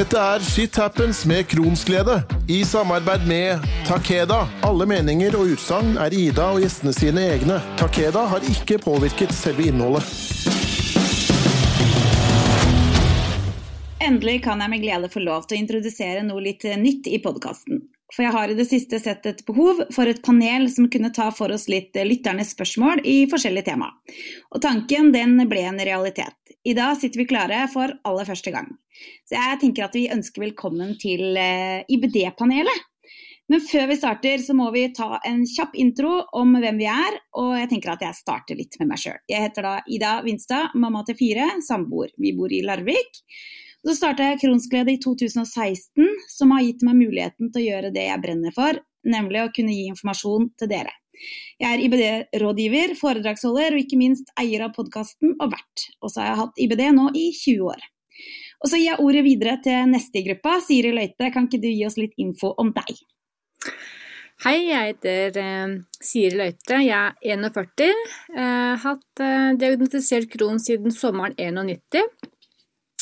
Dette er Shit Happens med Kronsglede, i samarbeid med Takeda. Alle meninger og utsagn er Ida og gjestene sine egne. Takeda har ikke påvirket selve innholdet. Endelig kan jeg med glede få lov til å introdusere noe litt nytt i podkasten. For jeg har i det siste sett et behov for et panel som kunne ta for oss litt lytternes spørsmål i forskjellige tema. Og tanken den ble en realitet. I dag sitter vi klare for aller første gang. Så jeg tenker at vi ønsker velkommen til eh, IBD-panelet. Men før vi starter, så må vi ta en kjapp intro om hvem vi er. Og jeg tenker at jeg starter litt med meg sjøl. Jeg heter da Ida Vinstad, mamma til fire, samboer. Vi bor i Larvik. Så starta jeg Kronsglede i 2016, som har gitt meg muligheten til å gjøre det jeg brenner for, nemlig å kunne gi informasjon til dere. Jeg er IBD-rådgiver, foredragsholder og ikke minst eier av podkasten og vert. Og så har jeg hatt IBD nå i 20 år. Og så gir jeg ordet videre til neste i gruppa. Siri Løite, kan ikke du gi oss litt info om deg? Hei, jeg heter uh, Siri Løite. Jeg er 41. Jeg har hatt uh, diagnostisert Crohn siden sommeren 91.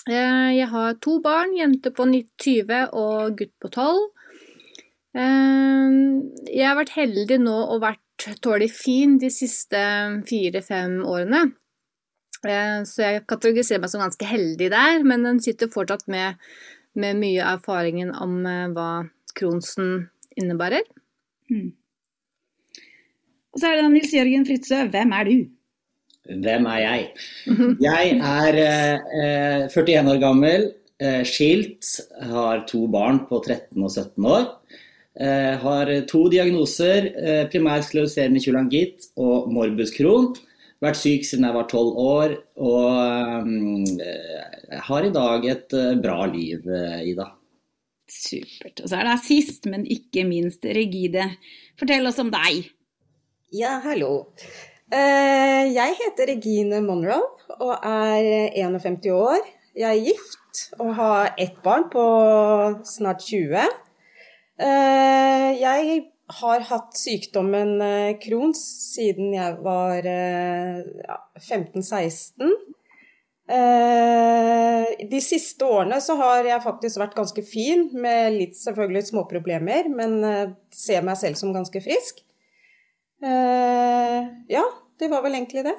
Uh, jeg har to barn, jente på 20 og gutt på 12. Jeg har vært heldig nå og vært tålelig fin de siste fire-fem årene. Eh, så jeg kategoriserer meg som ganske heldig der, men den sitter fortsatt med, med mye av erfaringen om eh, hva Kronsen innebærer. Mm. Og så er det Nils Jørgen Fritzøe. Hvem er du? Hvem er jeg? Jeg er eh, 41 år gammel, eh, skilt, har to barn på 13 og 17 år. Eh, har to diagnoser, eh, primær skleroserende kjolangitt og morbus Crohn. Vært syk siden jeg var tolv år, og um, har i dag et bra liv, Ida. Supert. Og så er det sist, men ikke minst Regide. Fortell oss om deg. Ja, hallo. Jeg heter Regine Monroe og er 51 år. Jeg er gift og har ett barn på snart 20. Jeg har hatt sykdommen eh, Crohns siden jeg var ja, 15-16. Eh, de siste årene så har jeg faktisk vært ganske fin, med litt selvfølgelig småproblemer, men eh, ser meg selv som ganske frisk. Ja, det var vel egentlig det.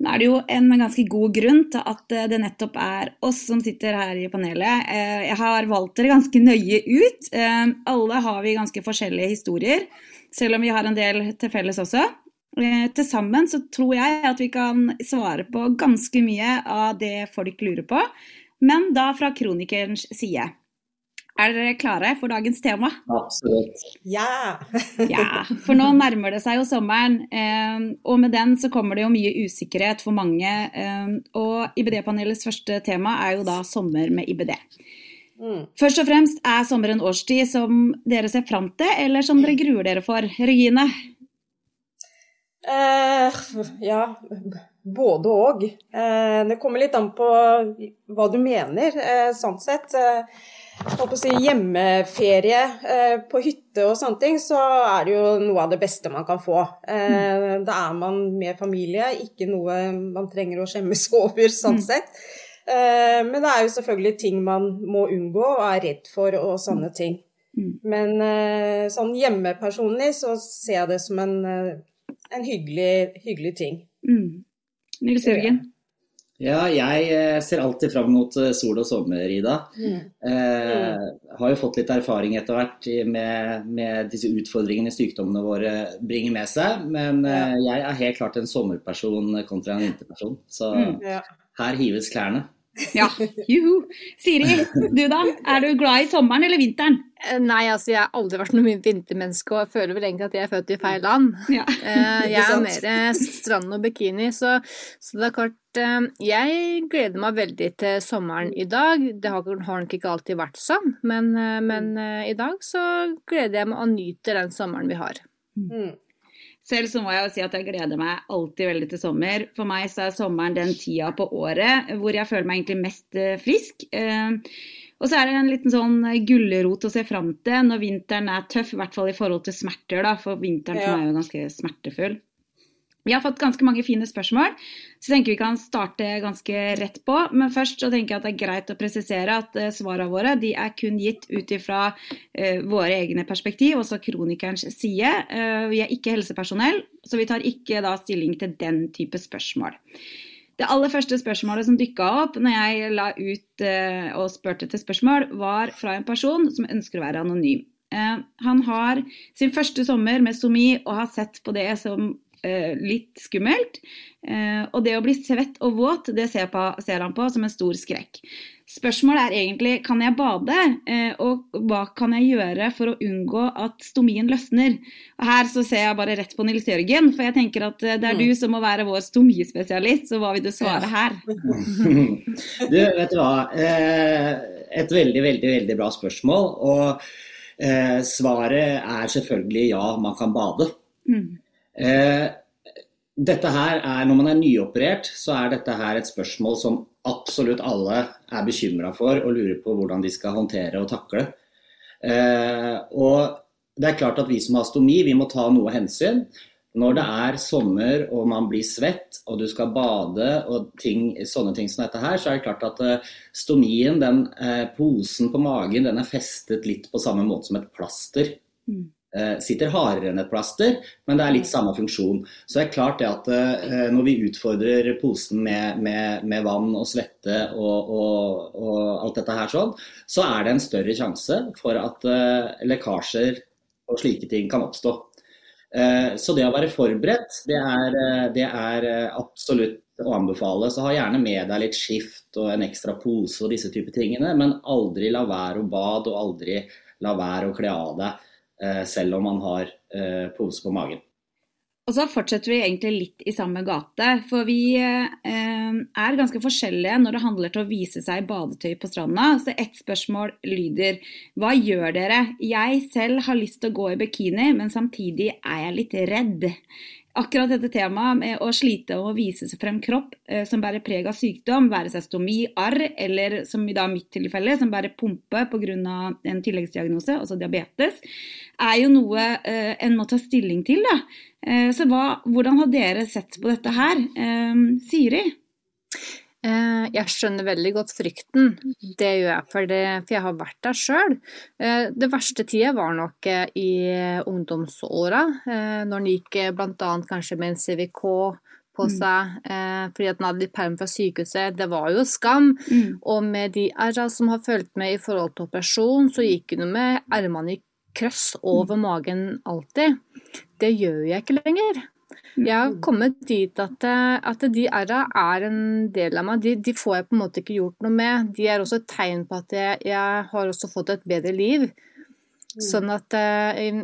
Nå er det jo en ganske god grunn til at eh, det nettopp er oss som sitter her i panelet. Eh, jeg har valgt dere ganske nøye ut. Eh, alle har vi ganske forskjellige historier, selv om vi har en del til felles også. Til sammen så tror jeg at vi kan svare på ganske mye av det folk lurer på, men da fra kronikerens side. Er dere klare for dagens tema? Absolutt. Ja! ja, For nå nærmer det seg jo sommeren, eh, og med den så kommer det jo mye usikkerhet for mange. Eh, og IBD-panelets første tema er jo da sommer med IBD. Mm. Først og fremst, er sommer en årstid som dere ser fram til, eller som dere gruer dere for? Regine? Eh, ja, både òg. Eh, det kommer litt an på hva du mener, eh, sånn sett. Eh, å si, hjemmeferie eh, på hytte og sånne ting, så er det jo noe av det beste man kan få. Eh, da er man med familie, ikke noe man trenger å skjemmes over sånn mm. sett. Eh, men det er jo selvfølgelig ting man må unngå og er redd for og sånne ting. Mm. Men eh, sånn hjemmepersonlig så ser jeg det som en, eh, en hyggelig, hyggelig ting. Mm. Nils Jørgen? Ja, jeg eh, ser alltid fram mot eh, sol og sommer, Ida. Mm. Eh, har jo fått litt erfaring etter hvert med, med, disse utfordringene sykdommene våre bringer med seg. Men ja. eh, jeg er helt klart en sommerperson kontra en vinterperson. Så mm. ja. her hives klærne. Ja, juhu. Siri, du da? Er du glad i sommeren eller vinteren? Eh, nei, altså jeg har aldri vært noe vintermenneske og føler vel egentlig at jeg er født i feil land. Ja. Eh, jeg er mer strand og bikini, så, så, det er klart Jeg gleder meg veldig til sommeren i dag. Det har, har nok ikke alltid vært sånn, men, men i dag så gleder jeg meg og nyter den sommeren vi har. Mm. Selv så må jeg jo si at jeg gleder meg alltid veldig til sommer. For meg så er sommeren den tida på året hvor jeg føler meg egentlig mest eh, frisk. Eh, og så er det en liten sånn gulrot å se fram til når vinteren er tøff, i hvert fall i forhold til smerter, da. For vinteren for meg er jo ganske smertefull. Vi har fått ganske mange fine spørsmål, så tenker vi kan starte ganske rett på. Men først så tenker jeg at det er greit å presisere at uh, svarene våre de er kun gitt ut ifra uh, våre egne perspektiv, også kronikerens side. Uh, vi er ikke helsepersonell, så vi tar ikke da stilling til den type spørsmål. Det aller første spørsmålet som dukka opp når jeg la ut og spurte til spørsmål, var fra en person som ønsker å være anonym. Han har sin første sommer med somi og har sett på det som eh, litt skummelt. Eh, og det å bli svett og våt, det ser, på, ser, han på som en stor skrekk. Spørsmålet er egentlig kan jeg bade, eh, og hva kan jeg gjøre for å unngå at stomien løsner? Og Her så ser jeg bare rett på Nils Jørgen, for jeg tenker at eh, det er du mm. som må være vår stomispesialist, så hva vil du svare her? du, vet du hva. Eh, et veldig, veldig, veldig bra spørsmål. Og eh, svaret er selvfølgelig ja, man kan bade. Mm. Eh, dette her er, Når man er nyoperert, så er dette her et spørsmål som absolutt alle er bekymra for og lurer på hvordan de skal håndtere og takle. Eh, og det er klart at vi som har stomi, vi må ta noe hensyn. Når det er sommer og man blir svett og du skal bade og ting, sånne ting som dette her, så er det klart at uh, stomien, den posen på magen, den er festet litt på samme måte som et plaster. Mm. Eh, sitter hardere enn et plaster, men det er litt samme funksjon. Så det er klart det at eh, når vi utfordrer posen med, med, med vann og svette og, og, og, alt dette her sånn, så er det en større sjanse for at eh, lekkasjer og slike ting kan oppstå. Så det å være forberedt, det er, det er absolutt å anbefale. Så ha gjerne med deg litt skift og en ekstra pose og disse typer tingene, men aldri la være å bade og aldri la være å kle av deg selv om man har eh, pose på magen. Og så fortsetter vi egentlig litt i samme gate. For vi eh, er ganske forskjellige når det handler til å vise seg i badetøy på stranda. Så ett spørsmål lyder Hva gjør dere? Jeg selv har lyst til å gå i bikini, men samtidig er jeg litt redd akkurat dette temaet med å slite og vise seg frem kropp eh, som bærer preg av sykdom, være seg stomi, arr, eller som i dag mitt tilfelle, som bærer pumpe pga. en tilleggsdiagnose, altså diabetes, er jo noe eh, en må ta stilling til. Da. Eh, så hva, hvordan har dere sett på dette her? Eh, Siri? Eh, jeg skjønner veldig godt frykten, det gjør jeg, for, det, for jeg har vært der sjøl. Eh, det verste tida var nok eh, i ungdomsåra, når en gikk bl.a. kanskje med en CVK på mm. seg mm. fordi at en hadde litt perm fra sykehuset. Det var jo skam. Mm. Og med de r som har fulgt med i forhold til operasjon, så gikk hun med ermene i krøss over mm. magen alltid. Det gjør jeg ikke lenger. Jeg har kommet dit at, eh, at de r-a er en del av meg. De, de, får jeg på en måte ikke gjort noe med. De er også et tegn på at jeg, jeg har også fått et bedre liv. Mm. Sånn at eh,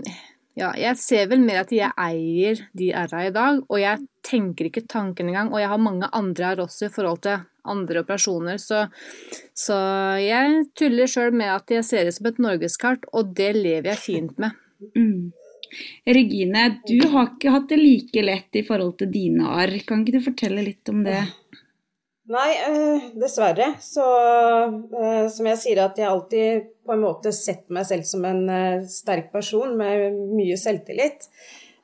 ja, jeg ser vel mer at jeg eier de r-a i dag, og jeg tenker ikke tanken engang. Og jeg har mange andre her også i forhold til andre operasjoner, så, så jeg tuller sjøl med at jeg ser det som et norgeskart, og det lever jeg fint med. Mm. Regine, du har ikke hatt det like lett i forhold til dine arr. Kan ikke du fortelle litt om det? Nei, eh, dessverre. Så eh, som jeg sier, at jeg alltid på en måte sett meg selv som en eh, sterk person med mye selvtillit.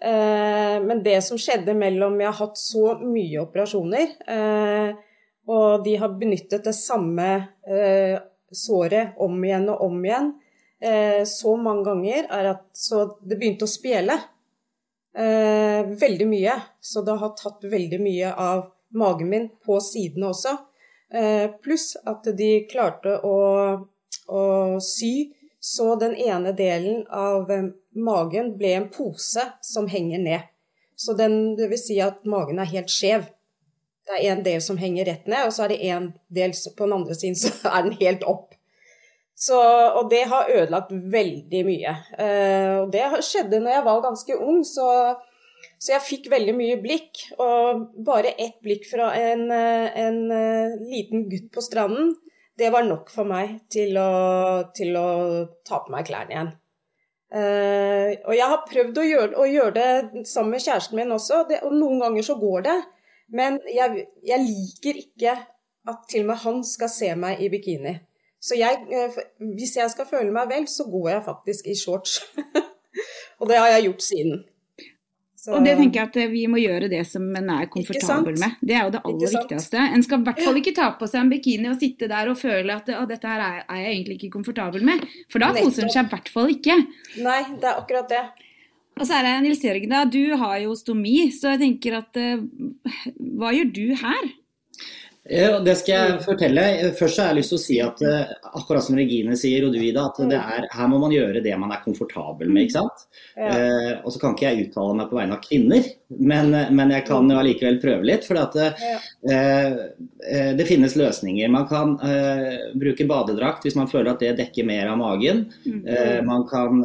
Men det som skjedde mellom Jeg har hatt så mye operasjoner, og de har benyttet det samme såret om igjen og om igjen eh, så mange ganger er at så det begynte å spjele eh, veldig mye. Så det har tatt veldig mye av magen min på sidene også. Eh, pluss at de klarte å, å, sy, så den ene delen av eh, magen ble en pose som henger ned. Så den, det vil si at magen er helt skjev. Det er en del som henger rett ned, og så er det en del på den andre siden så er den helt opp. Så, og det har ødelagt veldig mye. Eh, og det skjedde når jeg var ganske ung, så, så, jeg fikk veldig mye blikk. Og bare ett blikk fra en, en, eh, liten gutt på stranden, det var nok for meg til å, til å ta på meg klærne igjen. Eh, og jeg har prøvd å gjøre, å gjøre, det sammen med kjæresten min også, det, og noen ganger så går det. Men jeg, jeg liker ikke at til og med han skal se meg i bikini. Så jeg, eh, hvis jeg skal føle meg vel, så går jeg faktisk i shorts. og det har jeg gjort siden. Så, og det tenker jeg at eh, vi må gjøre det som en er komfortabel med. Det er jo det aller viktigste. En skal i hvert fall ikke ta på seg en bikini og sitte der og føle at dette her er, jeg egentlig ikke komfortabel med. For da koser en seg i hvert fall ikke. Nei, det er akkurat det. Og så er det Nils Jørgen, da. Du har jo stomi, så jeg tenker at uh, hva gjør du her? Ja, det skal jeg fortelle. Først har jeg lyst til å si at eh, akkurat som Regine sier, og du Ida, at er, her må man gjøre det man er komfortabel med. ikke sant? Ja. Eh, og så kan ikke jeg uttale meg på vegne av kvinner, men, men jeg kan jo allikevel prøve litt. For at, ja. eh, eh, det finnes løsninger. Man kan eh, bruke badedrakt hvis man føler at det dekker mer av magen. Mm. Eh, man kan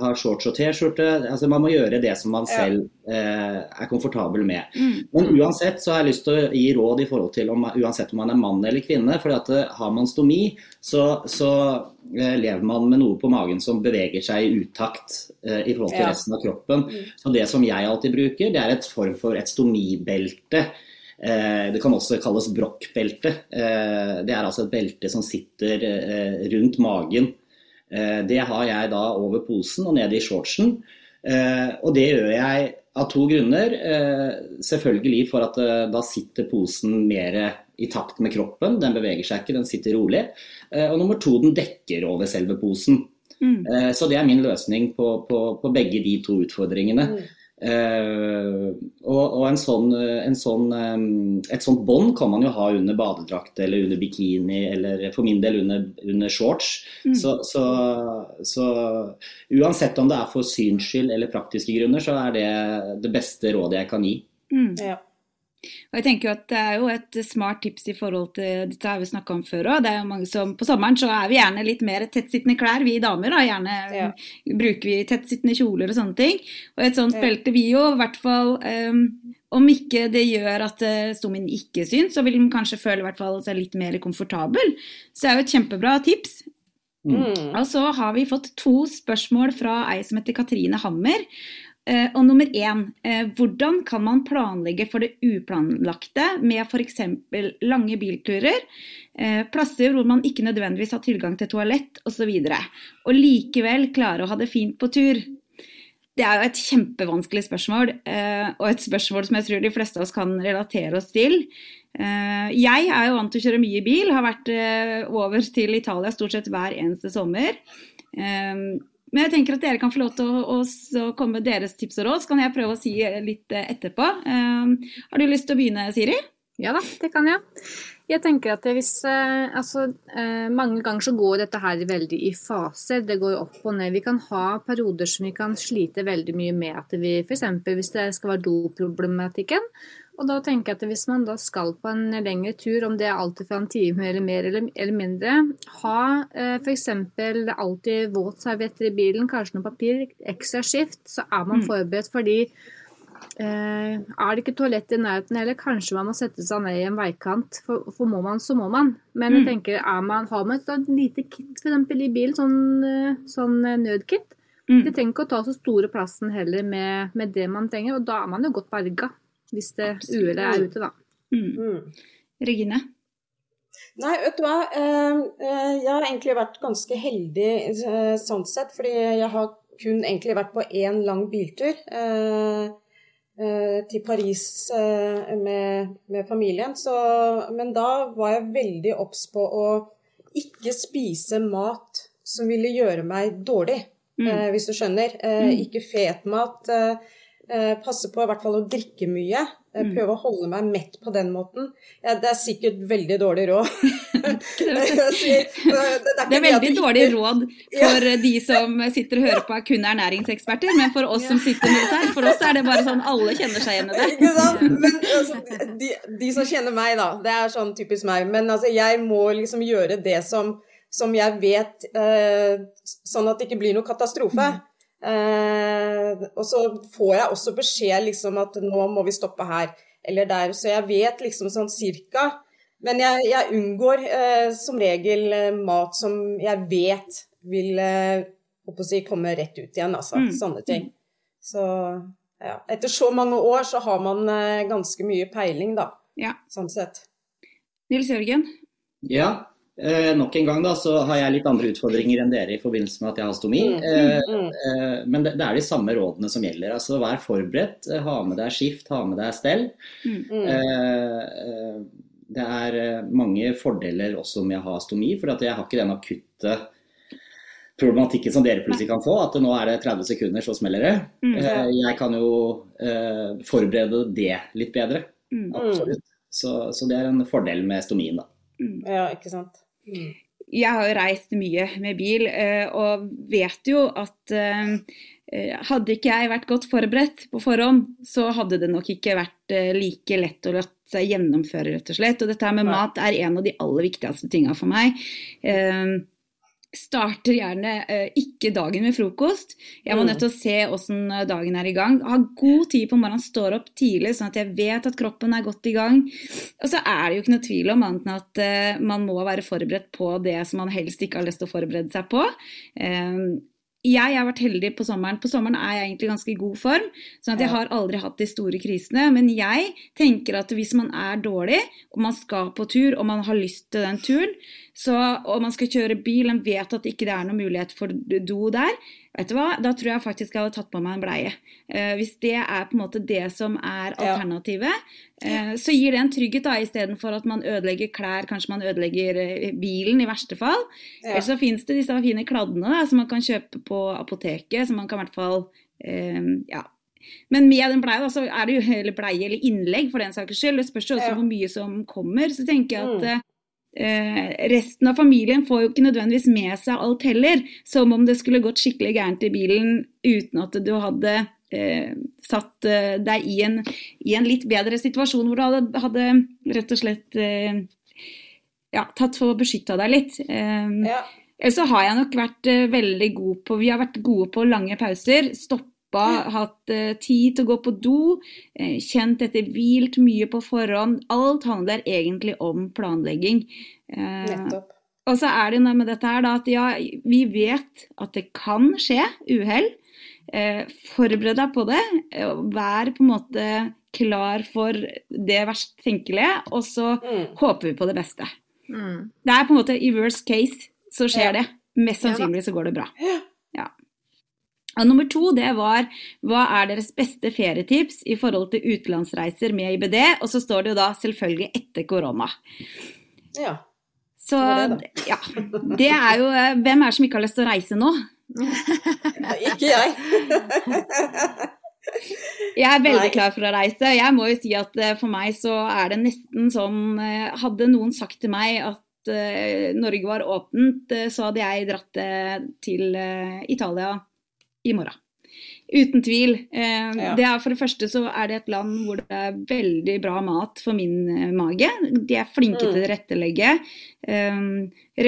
ha shorts og T-skjorte. Altså, man må gjøre det som man selv er komfortabel med. Mm. Men uansett så har jeg lyst til å gi råd i forhold til om uansett om man er mann eller kvinne. For at eh, har man stomi, så, så eh, lever man med noe på magen som beveger seg i utakt eh, i forhold til ja. resten av kroppen. Mm. Så det som jeg alltid bruker, det er et form for et stomibelte. Eh, det kan også kalles brokkbelte. Eh, det er altså et belte som sitter eh, rundt magen. det har jeg da over posen og nede i shortsen. og det gjør jeg av to grunner. selvfølgelig for at da sitter posen mer i takt med kroppen. Den beveger seg ikke, den sitter rolig. Eh, og nummer to, den dekker over selve posen. Mm. Eh, så det er min løsning på, på, på begge de to utfordringene. Mm. Uh, og, og en sånn, en sånn, um, et sånt bånd kan man jo ha under badedrakt eller under bikini, eller for min del under, under shorts. Mm. Så, så, så, uansett om det er for syns skyld eller praktiske grunner, så er det det beste rådet jeg kan gi. Mm. Ja. Og jeg tenker jo at Det er jo et smart tips i forhold til dette har vi snakka om før òg. På sommeren så er vi gjerne litt mer tettsittende klær, vi damer. Da. Gjerne ja. bruker vi tettsittende kjoler og sånne ting. Og et sånt ja. belte vil jo i hvert fall um, Om ikke det gjør at stommen ikke syns, så vil den kanskje føle i hvert fall seg litt mer komfortabel. Så det er jo et kjempebra tips. Mm. Og så har vi fått to spørsmål fra ei som heter Katrine Hammer. Eh, og nummer én, eh, hvordan kan man planlegge for det uplanlagte med f.eks. lange bilturer, eh, plasser hvor man ikke nødvendigvis har tilgang til toalett osv., og, så og likevel klare å ha det fint på tur? Det er jo et kjempevanskelig spørsmål, og et spørsmål som jeg tror de fleste av oss kan relatere oss til. Jeg er jo vant til å kjøre mye bil, har vært over til Italia stort sett hver eneste sommer. Men jeg tenker at dere kan få lov til å, å komme med deres tips og råd, så kan jeg prøve å si litt eh, etterpå. Um, har du lyst til å begynne, Siri? Ja da, det kan jeg. Jeg tenker at hvis, eh, altså, eh, Mange ganger så går dette her veldig i faser. Det går opp og ned. Vi kan ha perioder som vi kan slite veldig mye med. at vi F.eks. hvis det skal være doproblematikken, og da tenker jeg at Hvis man da skal på en lengre tur, om det er alltid fra en time eller mer eller, eller mindre, ha eh, f.eks. alltid våtservietter i bilen, kanskje noe papir, ekstra skift, så er man mm. forberedt. fordi eh, er det ikke toalett i nærheten heller, kanskje man må sette seg ned i en veikant. For, for må man, så må man. Men jeg mm. tenker, man, har man et lite kit for eksempel, i bilen, sånn, eh, sånn eh, nødkit, mm. det trenger ikke å ta så store plassen heller med, med det man trenger, og da er man jo godt berga hvis det uhellet er ute, da. Mm. Mm. Regine? Nei, vet du hva. Eh, eh, jeg har egentlig vært ganske heldig eh, sånn sett. Fordi jeg har kun egentlig vært på én lang biltur. Til Paris med, med familien. Så, men da var jeg veldig obs på å ikke spise mat som ville gjøre meg dårlig, mm. hvis du skjønner. Mm. Ikke fet mat. Eh, passe på i hvert fall å drikke mye. Eh, mm. Prøve å holde meg mett på den måten. Ja, det er sikkert veldig dårlig råd. det, er, veldig dårlig råd for ja. de som sitter og hører på er kun ernæringseksperter, men for oss som sitter med dette her, for oss er det bare sånn alle kjenner seg igjen i det. Men, altså, de, de, som kjenner meg, da, det er sånn typisk meg. Men altså, jeg må liksom gjøre det som, som jeg vet, eh, sånn at det ikke blir noe katastrofe. Mm. Eh, og så får jeg også beskjed liksom at nå må vi stoppe her eller der, så jeg vet liksom sånn cirka. Men jeg, jeg unngår eh, som regel eh, mat som jeg vet vil eh, si, komme rett ut igjen, altså. Mm. Sånne ting. Så ja. Etter så mange år så har man eh, ganske mye peiling, da. Ja. Sånn sett. Nils Jørgen? Ja. Eh, nok en gang da, så har jeg litt andre utfordringer enn dere i forbindelse med at jeg har stomi. Mm, mm, mm. Eh, men det, det, er de samme rådene som gjelder. altså Vær forberedt, eh, ha med deg skift, ha med deg stell. Mm. Eh, det er eh, mange fordeler også med å ha stomi, for jeg har ikke den akutte problematikken som dere plutselig kan få, at nå er det 30 sekunder, så smeller det. Jeg kan jo forberede det litt bedre. Absolutt. Så, så, det er en fordel med stomien, da. Ja, ikke sant. Mm. Jeg har jo reist mye med bil eh, og vet jo at eh, eh, hadde ikke jeg vært godt forberedt på forhånd, så hadde det nok ikke vært like lett å la seg gjennomføre, rett og slett. Og dette med mat er en av de aller viktigste tinga for meg starter gjerne eh, ikke dagen med frokost. Jeg må mm. nødt til å se åssen eh, dagen er i gang. Ha god tid på morgenen, står opp tidlig sånn at jeg vet at kroppen er godt i gang. Og så er det jo ikke noe tvil om annet enn at eh, man må være forberedt på det som man helst ikke har lyst til å forberede seg på. Eh, jeg har vært heldig på sommeren. På sommeren er jeg egentlig ganske i god form. sånn at jeg har aldri hatt de store krisene. Men jeg tenker at hvis man er dårlig, og man skal på tur, og man har lyst til den turen, så, og man skal kjøre bil, og vet at det ikke er noen mulighet for do der, vet du hva, da tror jeg faktisk jeg hadde tatt på meg en bleie. Eh, hvis det er på en måte det som er alternativet, eh, så gir det en trygghet da, istedenfor at man ødelegger klær, kanskje man ødelegger eh, bilen i verste fall. Ja. Eller så fins det disse fine kladdene da, som man kan kjøpe på apoteket, som man kan i hvert fall eh, ja, men med den bleia så er det jo hele bleie eller innlegg for den saks skyld. Det spørs jo også ja. hvor mye som kommer. Så tenker jeg at mm. Eh, Eh, resten av familien får jo ikke nødvendigvis med seg alt heller, som om det skulle gått skikkelig gærent i bilen uten at du hadde eh, satt eh, deg i en, i en, litt bedre situasjon, hvor du hadde, hadde rett og slett eh, ja, tatt for å beskytte deg litt. Eh, ja. Ellers så har jeg nok vært eh, veldig god på Vi har vært gode på lange pauser. Stoppe stoppa, hatt eh, tid til å gå på do, eh, kjent etter hvilt mye på forhånd. Alt handler egentlig om planlegging. Uh, Nettopp. Og så er det noe med dette her da, at ja, vi vet at det kan skje uhell. forbered deg på det. Vær på en måte klar for det verst tenkelige, og så mm. håper vi på det beste. Mm. Det er på en måte i worst case så skjer ja. det. Mest sannsynlig så går det bra. Ja. Og nummer to det var hva er deres beste ferietips i forhold til utenlandsreiser med IBD? Og så står det jo da selvfølgelig etter korona. Ja. Så det, ja. Det er jo eh, Hvem er det som ikke har lyst til å reise nå? ikke jeg. jeg er veldig klar for å reise. Jeg må jo si at eh, for meg så er det nesten sånn eh, Hadde noen sagt til meg at Norge var åpent, så hadde jeg dratt til Italia i morgen. Uten tvil. Eh, ja. det er, for det første så er det et land hvor det er veldig bra mat for min eh, mage. De er flinke mm. til å tilrettelegge. Eh,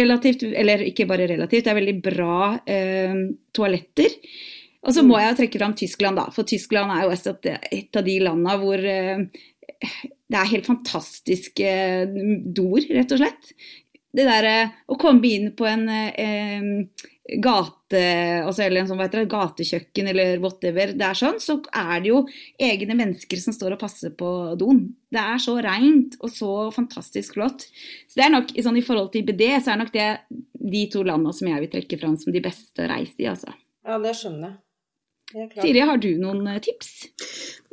relativt, eller ikke bare relativt, det er veldig bra eh, toaletter. Og så må mm. jeg trekke fram Tyskland, da. For Tyskland er jo et, et av de landene hvor eh, det er helt fantastiske doer, rett og slett. Det derre å komme inn på en eh, gate, altså, eller en sånn, det, gatekjøkken eller whatever, det er sånn, så er det jo egne mennesker som står og passer på doen. Det er så reint og så fantastisk flott. Så det er nok, sånn, I forhold til IBD så er nok det de to landene som jeg vil trekke fram som de beste å reise i. altså. Ja, det skjønner jeg. Siri, har du noen eh, tips?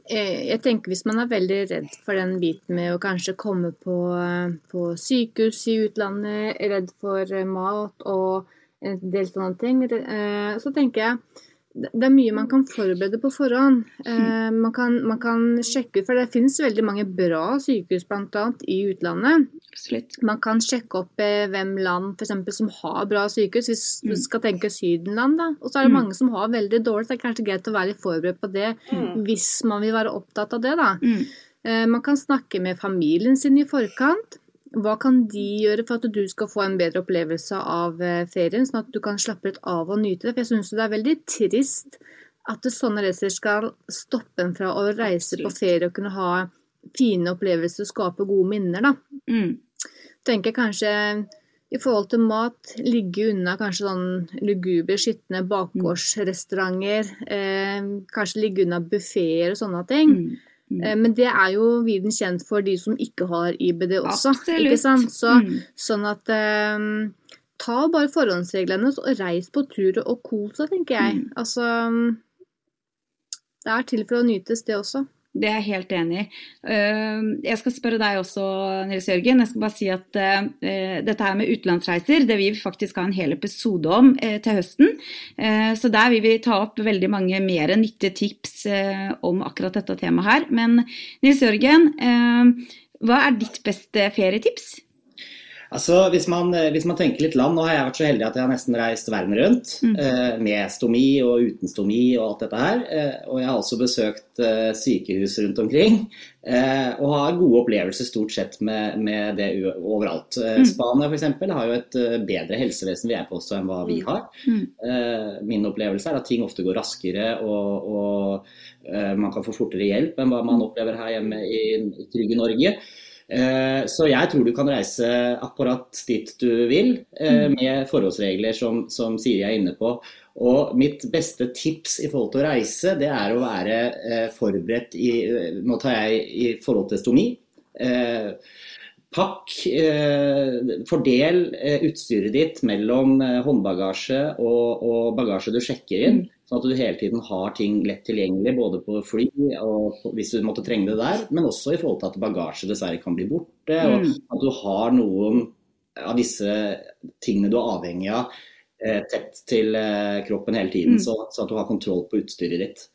Eh, jeg tenker Hvis man er veldig redd for den biten med å kanskje komme på, eh, på sykehus i utlandet, redd for mat og en del sånne ting. Eh, så tenker jeg det er mye man kan forberede på forhånd. Eh, man kan, man kan sjekke ut, for det finnes veldig mange bra sykehus bl.a. i utlandet. Absolutt. Man kan sjekke opp eh, hvem land for eksempel, som har bra sykehus, hvis du skal tenke Sydenland. da. Og så er det mm. mange som har veldig dårlig, så det er kanskje greit å være litt forberedt på det hvis man vil være opptatt av det. da. Man kan snakke med familien sin i forkant. Hva kan de gjøre for at du skal få en bedre opplevelse av eh, ferien, sånn at du kan slappe litt av og nyte det? For jeg syns det er veldig trist at sånne reiser skal stoppe en fra å reise Absolutt. på ferie og kunne ha fine opplevelser og skape gode minner, da. Mm. Tenker kanskje i forhold til mat, ligge unna kanskje sånn lugubre, skitne bakgårdsrestauranter. Eh, kanskje ligge unna buffeer og sånne ting. Mm. Mm. Men det er jo viden kjent for de som ikke har IBD også. Absolutt. Ikke sant? Så, mm. Sånn at um, ta bare forhåndsreglene og reis på tur og kos deg, tenker jeg. Mm. Altså Det er til for å nytes, det også. Det er jeg helt enig i. Ehm, jeg skal spørre deg også, Nils Jørgen. Jeg skal bare si at uh, dette her med utenlandsreiser det vil vi faktisk ha en hel episode om uh, til høsten. Uh, så der vil vi ta opp veldig mange mer nyttige tips om akkurat dette temaet her. Men Nils Jørgen, hva er ditt beste ferietips? Altså, hvis man, eh, hvis man, tenker litt land, Nå har jeg vært så heldig at jeg har nesten reist verden rundt. Mm. Eh, med stomi og uten stomi og alt dette her. Eh, og jeg har også besøkt eh, sykehus rundt omkring. Eh, og har gode opplevelser stort sett med, med det overalt. Eh, mm. Spania f.eks. har jo et bedre helsevesen vil jeg påstå enn hva vi mm. har. Mm. min opplevelse er at ting ofte går raskere og, og man kan få fortere hjelp enn hva man mm. opplever her hjemme i, i trygge Norge. Eh, så jeg tror du kan reise akkurat dit du vil, eh, mm. med forholdsregler som, som Siri er inne på. Og mitt beste tips i forhold til å reise, det er å være eh, forberedt i Nå tar jeg i forhold til stomi. Pakk, fordel utstyret ditt mellom håndbagasje og, og bagasje du sjekker inn. Sånn at du hele tiden har ting lett tilgjengelig, både på fly og på, hvis du måtte trenge det der, men også i forhold til at bagasje dessverre kan bli borte. Og mm. at du har noen av disse tingene du er avhengig av eh, tett til eh, kroppen hele tiden, mm. så, så, at du har kontroll på utstyret ditt.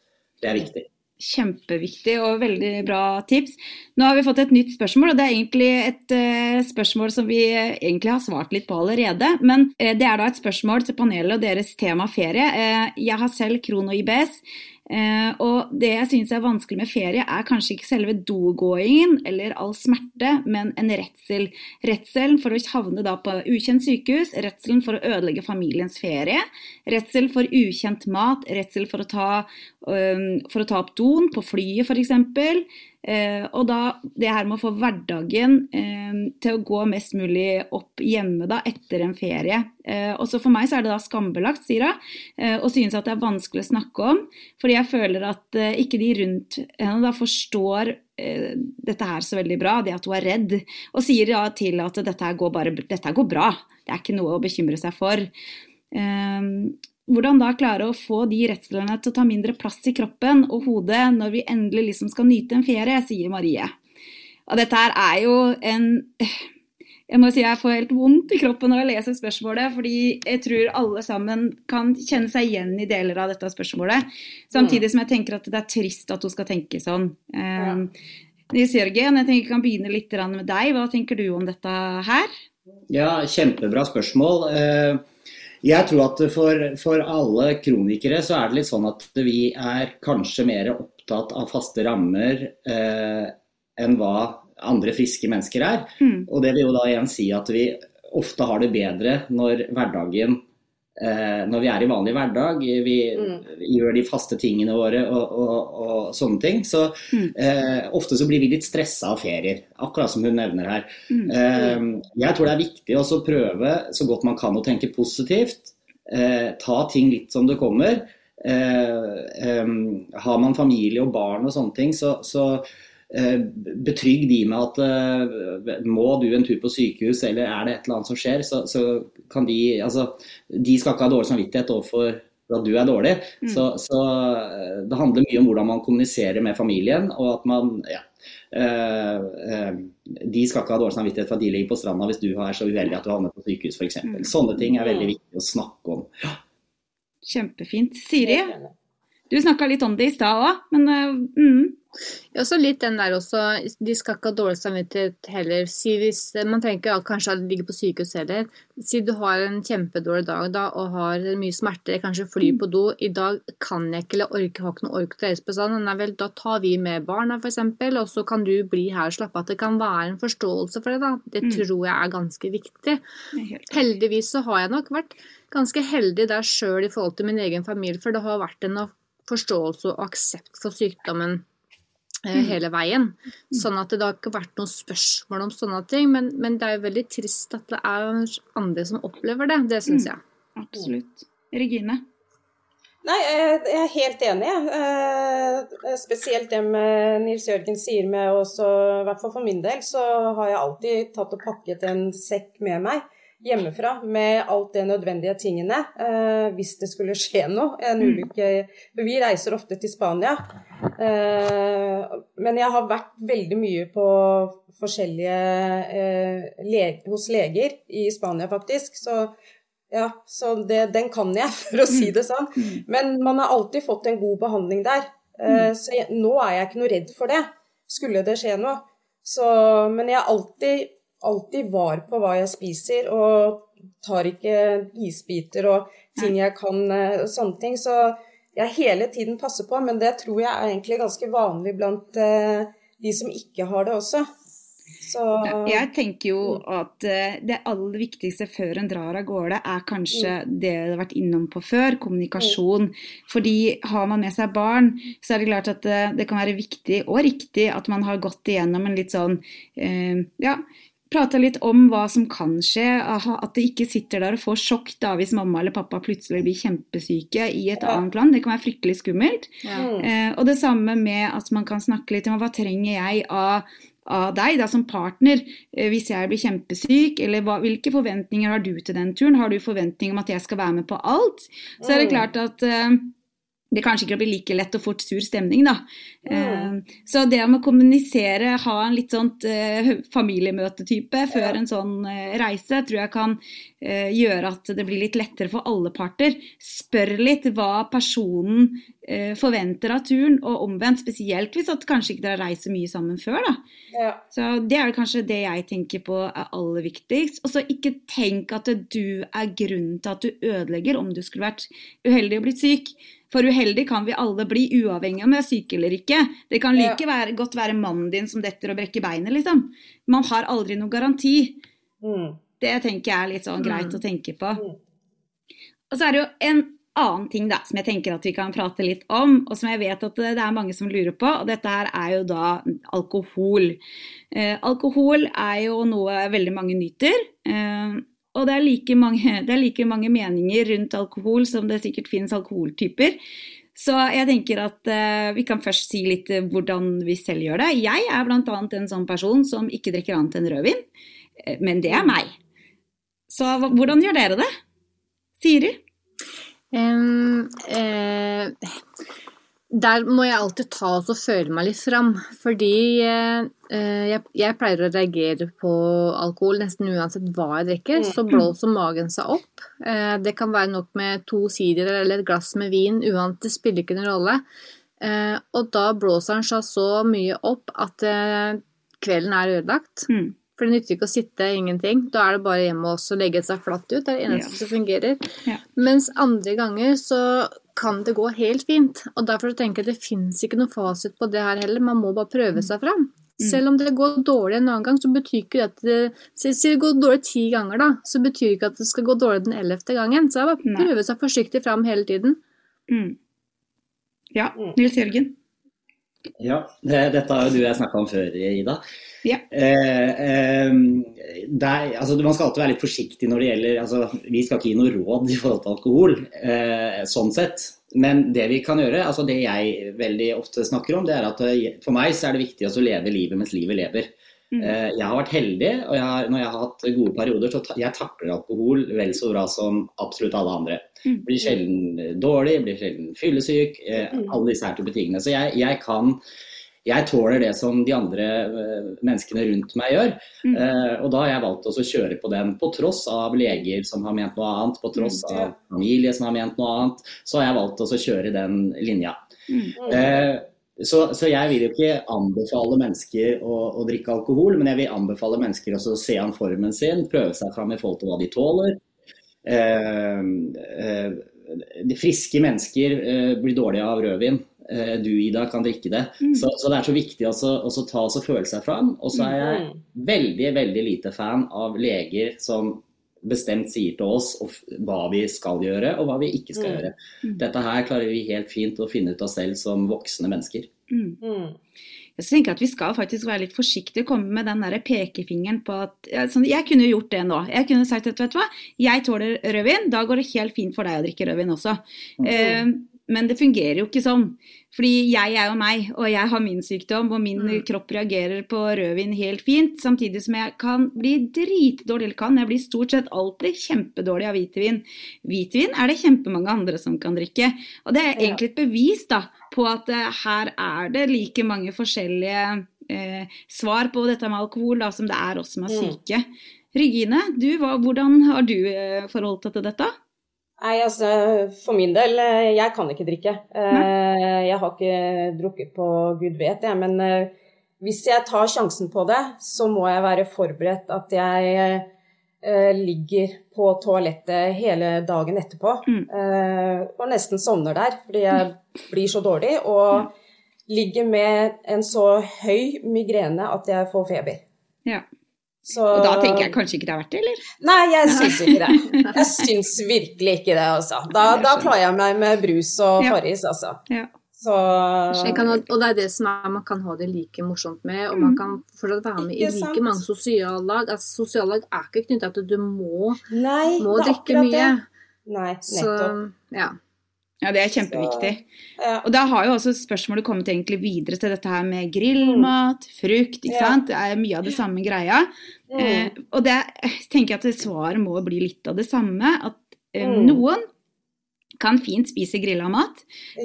Det er viktig. Kjempeviktig og veldig bra tips. Nå har vi fått et nytt spørsmål, og det er egentlig et uh, spørsmål som vi egentlig har svart litt på allerede. Men uh, det er da et spørsmål til panelet og deres tema ferie. Uh, jeg har selv Krono IBS. Eh, og det jeg syns er vanskelig med ferie, er kanskje ikke selve dogåingen eller all smerte, men en redsel. Redselen for å havne da på ukjent sykehus, redselen for å ødelegge familiens ferie, redsel for ukjent mat, redsel for å ta, for å ta opp doen på flyet f.eks. Eh, og da det her med å få hverdagen eh, til å gå mest mulig opp hjemme da, etter en ferie. Eh, også for meg så er det da skambelagt, sier hun, eh, og synes at det er vanskelig å snakke om. Fordi jeg føler at eh, ikke de rundt henne da forstår eh, dette her så veldig bra, det at hun er redd. Og sier da til at dette går, bare, dette går bra, det er ikke noe å bekymre seg for. Um, hvordan da klare å få de redslene til å ta mindre plass i kroppen og hodet når vi endelig liksom skal nyte en ferie, sier Marie. Og dette her er jo en Jeg må si jeg får helt vondt i kroppen når jeg leser spørsmålet, fordi jeg tror alle sammen kan kjenne seg igjen i deler av dette spørsmålet. Samtidig som jeg tenker at det er trist at hun skal tenke sånn. Um, Nils Jørgen, jeg tenker jeg kan begynne litt med deg. Hva tenker du om dette her? Ja, kjempebra spørsmål. Uh, jeg tror at for, for, alle kronikere så er det litt sånn at vi er kanskje mer opptatt av faste rammer eh, enn hva andre friske mennesker er. Mm. Og det vil jo da igjen si at vi ofte har det bedre når hverdagen når vi er i vanlig hverdag, vi mm. gjør de faste tingene våre og, og, og sånne ting, så mm. eh, ofte så blir vi litt stressa av ferier. Akkurat som hun nevner her. Mm. Eh, jeg tror det er viktig å prøve så godt man kan å tenke positivt. Eh, ta ting litt som det kommer. Eh, har man familie og barn og sånne ting, så, så Eh, betrygg de med at uh, må du en tur på sykehus eller er det et eller annet som skjer, så, så kan de altså, De skal ikke ha dårlig samvittighet overfor at du er dårlig. Mm. Så, så, eh, det handler mye om hvordan man kommuniserer med familien. og at man ja, uh, uh, De skal ikke ha dårlig samvittighet for at de ligger på stranda hvis du er så uheldig at du havner på sykehus f.eks. Mm. Sånne ting er veldig viktig å snakke om. Ja. Kjempefint. Siri, du snakka litt om det i stad òg, men mm. Ja, så litt den der også, de skal ikke ha dårlig samvittighet heller. Si hvis, Man trenger ikke kanskje ligge på sykehus heller. Si du har en kjempedårlig dag da, og har mye smerter, kanskje fly på do. I dag kan jeg ikke eller orker, har ikke noe ork til å da tar vi med barna f.eks., og så kan du bli her og slappe av. Det kan være en forståelse for det. da. Det mm. tror jeg er ganske viktig. Heldigvis så har jeg nok vært ganske heldig der sjøl i forhold til min egen familie, for det har vært en forståelse og aksept for sykdommen Eh, mm. hele veien. Sånn at det har ikke vært noen spørsmål om sånne ting. Men, men, det er jo veldig trist at det er andre som opplever det. Det syns mm. jeg. Absolutt. Regine? Nei, jeg er helt enig. Eh, spesielt det med Nils Jørgen sier med også, i hvert fall for min del, så har jeg alltid tatt og pakket en sekk med meg hjemmefra med alt det nødvendige tingene eh, hvis det skulle skje noe. En mm. ulykke. For vi reiser ofte til Spania. Eh, men jeg har vært veldig mye på forskjellige eh, le hos leger i Spania, faktisk. Så ja, så det, den kan jeg, for å si det sånn. Mm. Men man har alltid fått en god behandling der. Uh, så jeg, nå er jeg ikke noe redd for det, skulle det skje noe. Så, men jeg har alltid, alltid var på hva jeg spiser, og tar ikke isbiter og ting jeg kan, og sånne ting. Så jeg hele tiden passer på, men det tror jeg er egentlig ganske vanlig blant uh, de som ikke har det også. Så... Jeg tenker jo at eh, det aller viktigste før en drar av gårde, er kanskje mm. det du har vært innom på før, kommunikasjon. Mm. Fordi har man med seg barn, så er det klart at det, eh, kan være viktig og riktig at man har gått igjennom en litt sånn eh, ja, prata litt om hva som kan skje. At det ikke sitter der og får sjokk da hvis mamma eller pappa plutselig blir kjempesyke i et ja. annet land. Det kan være fryktelig skummelt. Ja. Eh, og det samme med at man kan snakke litt om hva trenger jeg av av deg da, som partner eh, hvis jeg blir kjempesyk? Eller hva, hvilke forventninger har du til den turen? Har du forventning om at jeg skal være med på alt? Så er det mm. klart at uh, det kanskje ikke blir like lett og fort sur stemning, da. Mm. Uh, så det om å kommunisere, ha en litt sånn uh, familiemøtetype før ja. en sånn uh, reise, tror jeg kan gjøre at det blir litt lettere for alle parter. Spør litt hva personen forventer av turen, og omvendt. Spesielt hvis at kanskje ikke dere har reist så mye sammen før, da. Ja. Så det er kanskje det jeg tenker på er aller viktigst. Og så ikke tenk at du er grunnen til at du ødelegger om du skulle vært uheldig og blitt syk. For uheldig kan vi alle bli, uavhengig om vi er syke eller ikke. Det kan like være, godt være mannen din som detter og brekker beinet, liksom. Man har aldri noen garanti. Mm. Det tenker jeg er litt sånn greit mm. å tenke på. Mm. Og så er det jo en annen ting da, som jeg tenker at vi kan prate litt om, og som jeg vet at det er mange som lurer på, og dette her er jo da alkohol. Eh, alkohol er jo noe veldig mange nyter. Eh, og det er, like mange, det er like mange meninger rundt alkohol som det sikkert finnes alkoholtyper. Så jeg tenker at uh, vi kan først si litt uh, hvordan vi selv gjør det. Jeg er bl.a. en sånn person som ikke drikker annet enn rødvin. Uh, men det er meg. Så hvordan gjør dere det? Siri? Um, der må jeg alltid ta og føle meg litt fram. Fordi eh, jeg, jeg, pleier å reagere på alkohol nesten uansett hva jeg drikker. Så mm. blåser magen seg opp. Eh, det kan være nok med to sider eller et glass med vin. Uansett, det spiller ikke noen rolle. Eh, og da blåser den seg så mye opp at eh, kvelden er ødelagt. Mm. For det nytter ikke å sitte ingenting. Da er det bare hjemme og legge seg flatt ut. Det er det eneste ja. som fungerer. Ja. Mens andre ganger så kan det gå helt fint. Og derfor tenker jeg at det fins ikke noe fasit på det her heller. Man må bare prøve seg fram. Mm. Selv om det går dårlig en annen gang, så betyr ikke det at det Si det går dårlig ti ganger, da. Så betyr ikke at det skal gå dårlig den ellevte gangen. Så jeg bare prøve seg forsiktig fram hele tiden. Mm. Ja, Nils Jørgen? Ja, det, dette har jo du og jeg snakka om før, Ida. Ja. Eh, eh, der, altså, man skal alltid være litt forsiktig når det gjelder altså, Vi skal ikke gi noe råd i forhold til alkohol, eh, sånn sett. Men det vi kan gjøre, altså det jeg veldig ofte snakker om, det er at eh, for meg så er det viktig å leve livet mens livet lever. Mm. Eh, jeg har vært heldig, og jeg har, når jeg har hatt gode perioder, så jeg takler alkohol vel så bra som absolutt alle andre. Mm. Blir sjelden dårlig, blir sjelden fyllesyk, eh, mm. alle disse her type tingene. Så jeg, jeg kan jeg tåler det som de andre uh, menneskene rundt meg gjør. Mm. Uh, og da har jeg valgt å kjøre på den, på tross av leger som har ment noe annet, på tross mm. av familie som har ment noe annet. Så har jeg valgt å kjøre den linja. Mm. Uh, så, så, jeg vil jo ikke anbefale mennesker å, å, drikke alkohol, men jeg vil anbefale mennesker å se an formen sin, prøve seg fram i forhold til hva de tåler. de friske mennesker blir dårlige av rødvin. Eh, du Ida kan drikke det. Mm. Så, så, det er så viktig å ta og føle seg fram. Og så er jeg mm. veldig, veldig lite fan av leger som bestemt sier til oss hva vi skal gjøre og hva vi ikke skal mm. gjøre. Dette her klarer vi helt fint å finne ut av selv som voksne mennesker. Mm. Jeg tenker at vi skal faktisk være litt forsiktige og komme med den der pekefingeren på at altså, Jeg kunne gjort det nå. Jeg kunne sagt at vet du hva, jeg tåler rødvin, da går det helt fint for deg å drikke rødvin også. Mm. Eh, men det fungerer jo ikke sånn. Fordi jeg er jo meg, og jeg har min sykdom, og min mm. kropp reagerer på rødvin helt fint. Samtidig som jeg kan bli dritdårlig, eller kan. Jeg blir stort sett alltid kjempedårlig av hvitvin. Hvitvin er det kjempemange andre som kan drikke. Og det er egentlig et bevis da, på at uh, her er det like mange forskjellige uh, svar på dette med alkohol da, som det er oss som er mm. syke. Regine, du, hva, hvordan har du uh, forholdt deg til dette? Nei, altså for min del, eh, jeg kan ikke drikke. Nei. jeg har ikke drukket på gud vet, jeg. Men eh, hvis jeg tar sjansen på det, så må jeg være forberedt at jeg ligger på toalettet hele dagen etterpå. Mm. Og nesten sovner der fordi jeg blir så dårlig. Og ligger med en så høy migrene at jeg får feber. Ja. Så... Og da tenker jeg kanskje ikke det er verdt det, eller? Nei, jeg syns ikke det. Jeg syns virkelig ikke det, altså. Da, da klarer jeg meg med brus og Farris, altså. Ja. Så... Kan, og det er det som er, man kan ha det like morsomt med, og man mm. kan fortsatt være med i like mange sosiallag. Altså, sosiallag er ikke knytta til at du må, Nei, må drikke mye. Nei, nettopp. Så, ja. Ja, det er kjempeviktig. Så, ja. Og da har jo også spørsmålet kommet egentlig videre til dette her med grillmat, frukt, ikke ja. sant. Det er mye av det samme greia. Mm. Eh, og det tenker jeg at svaret må bli litt av det samme. At eh, mm. noen kan fint spise grilla mat.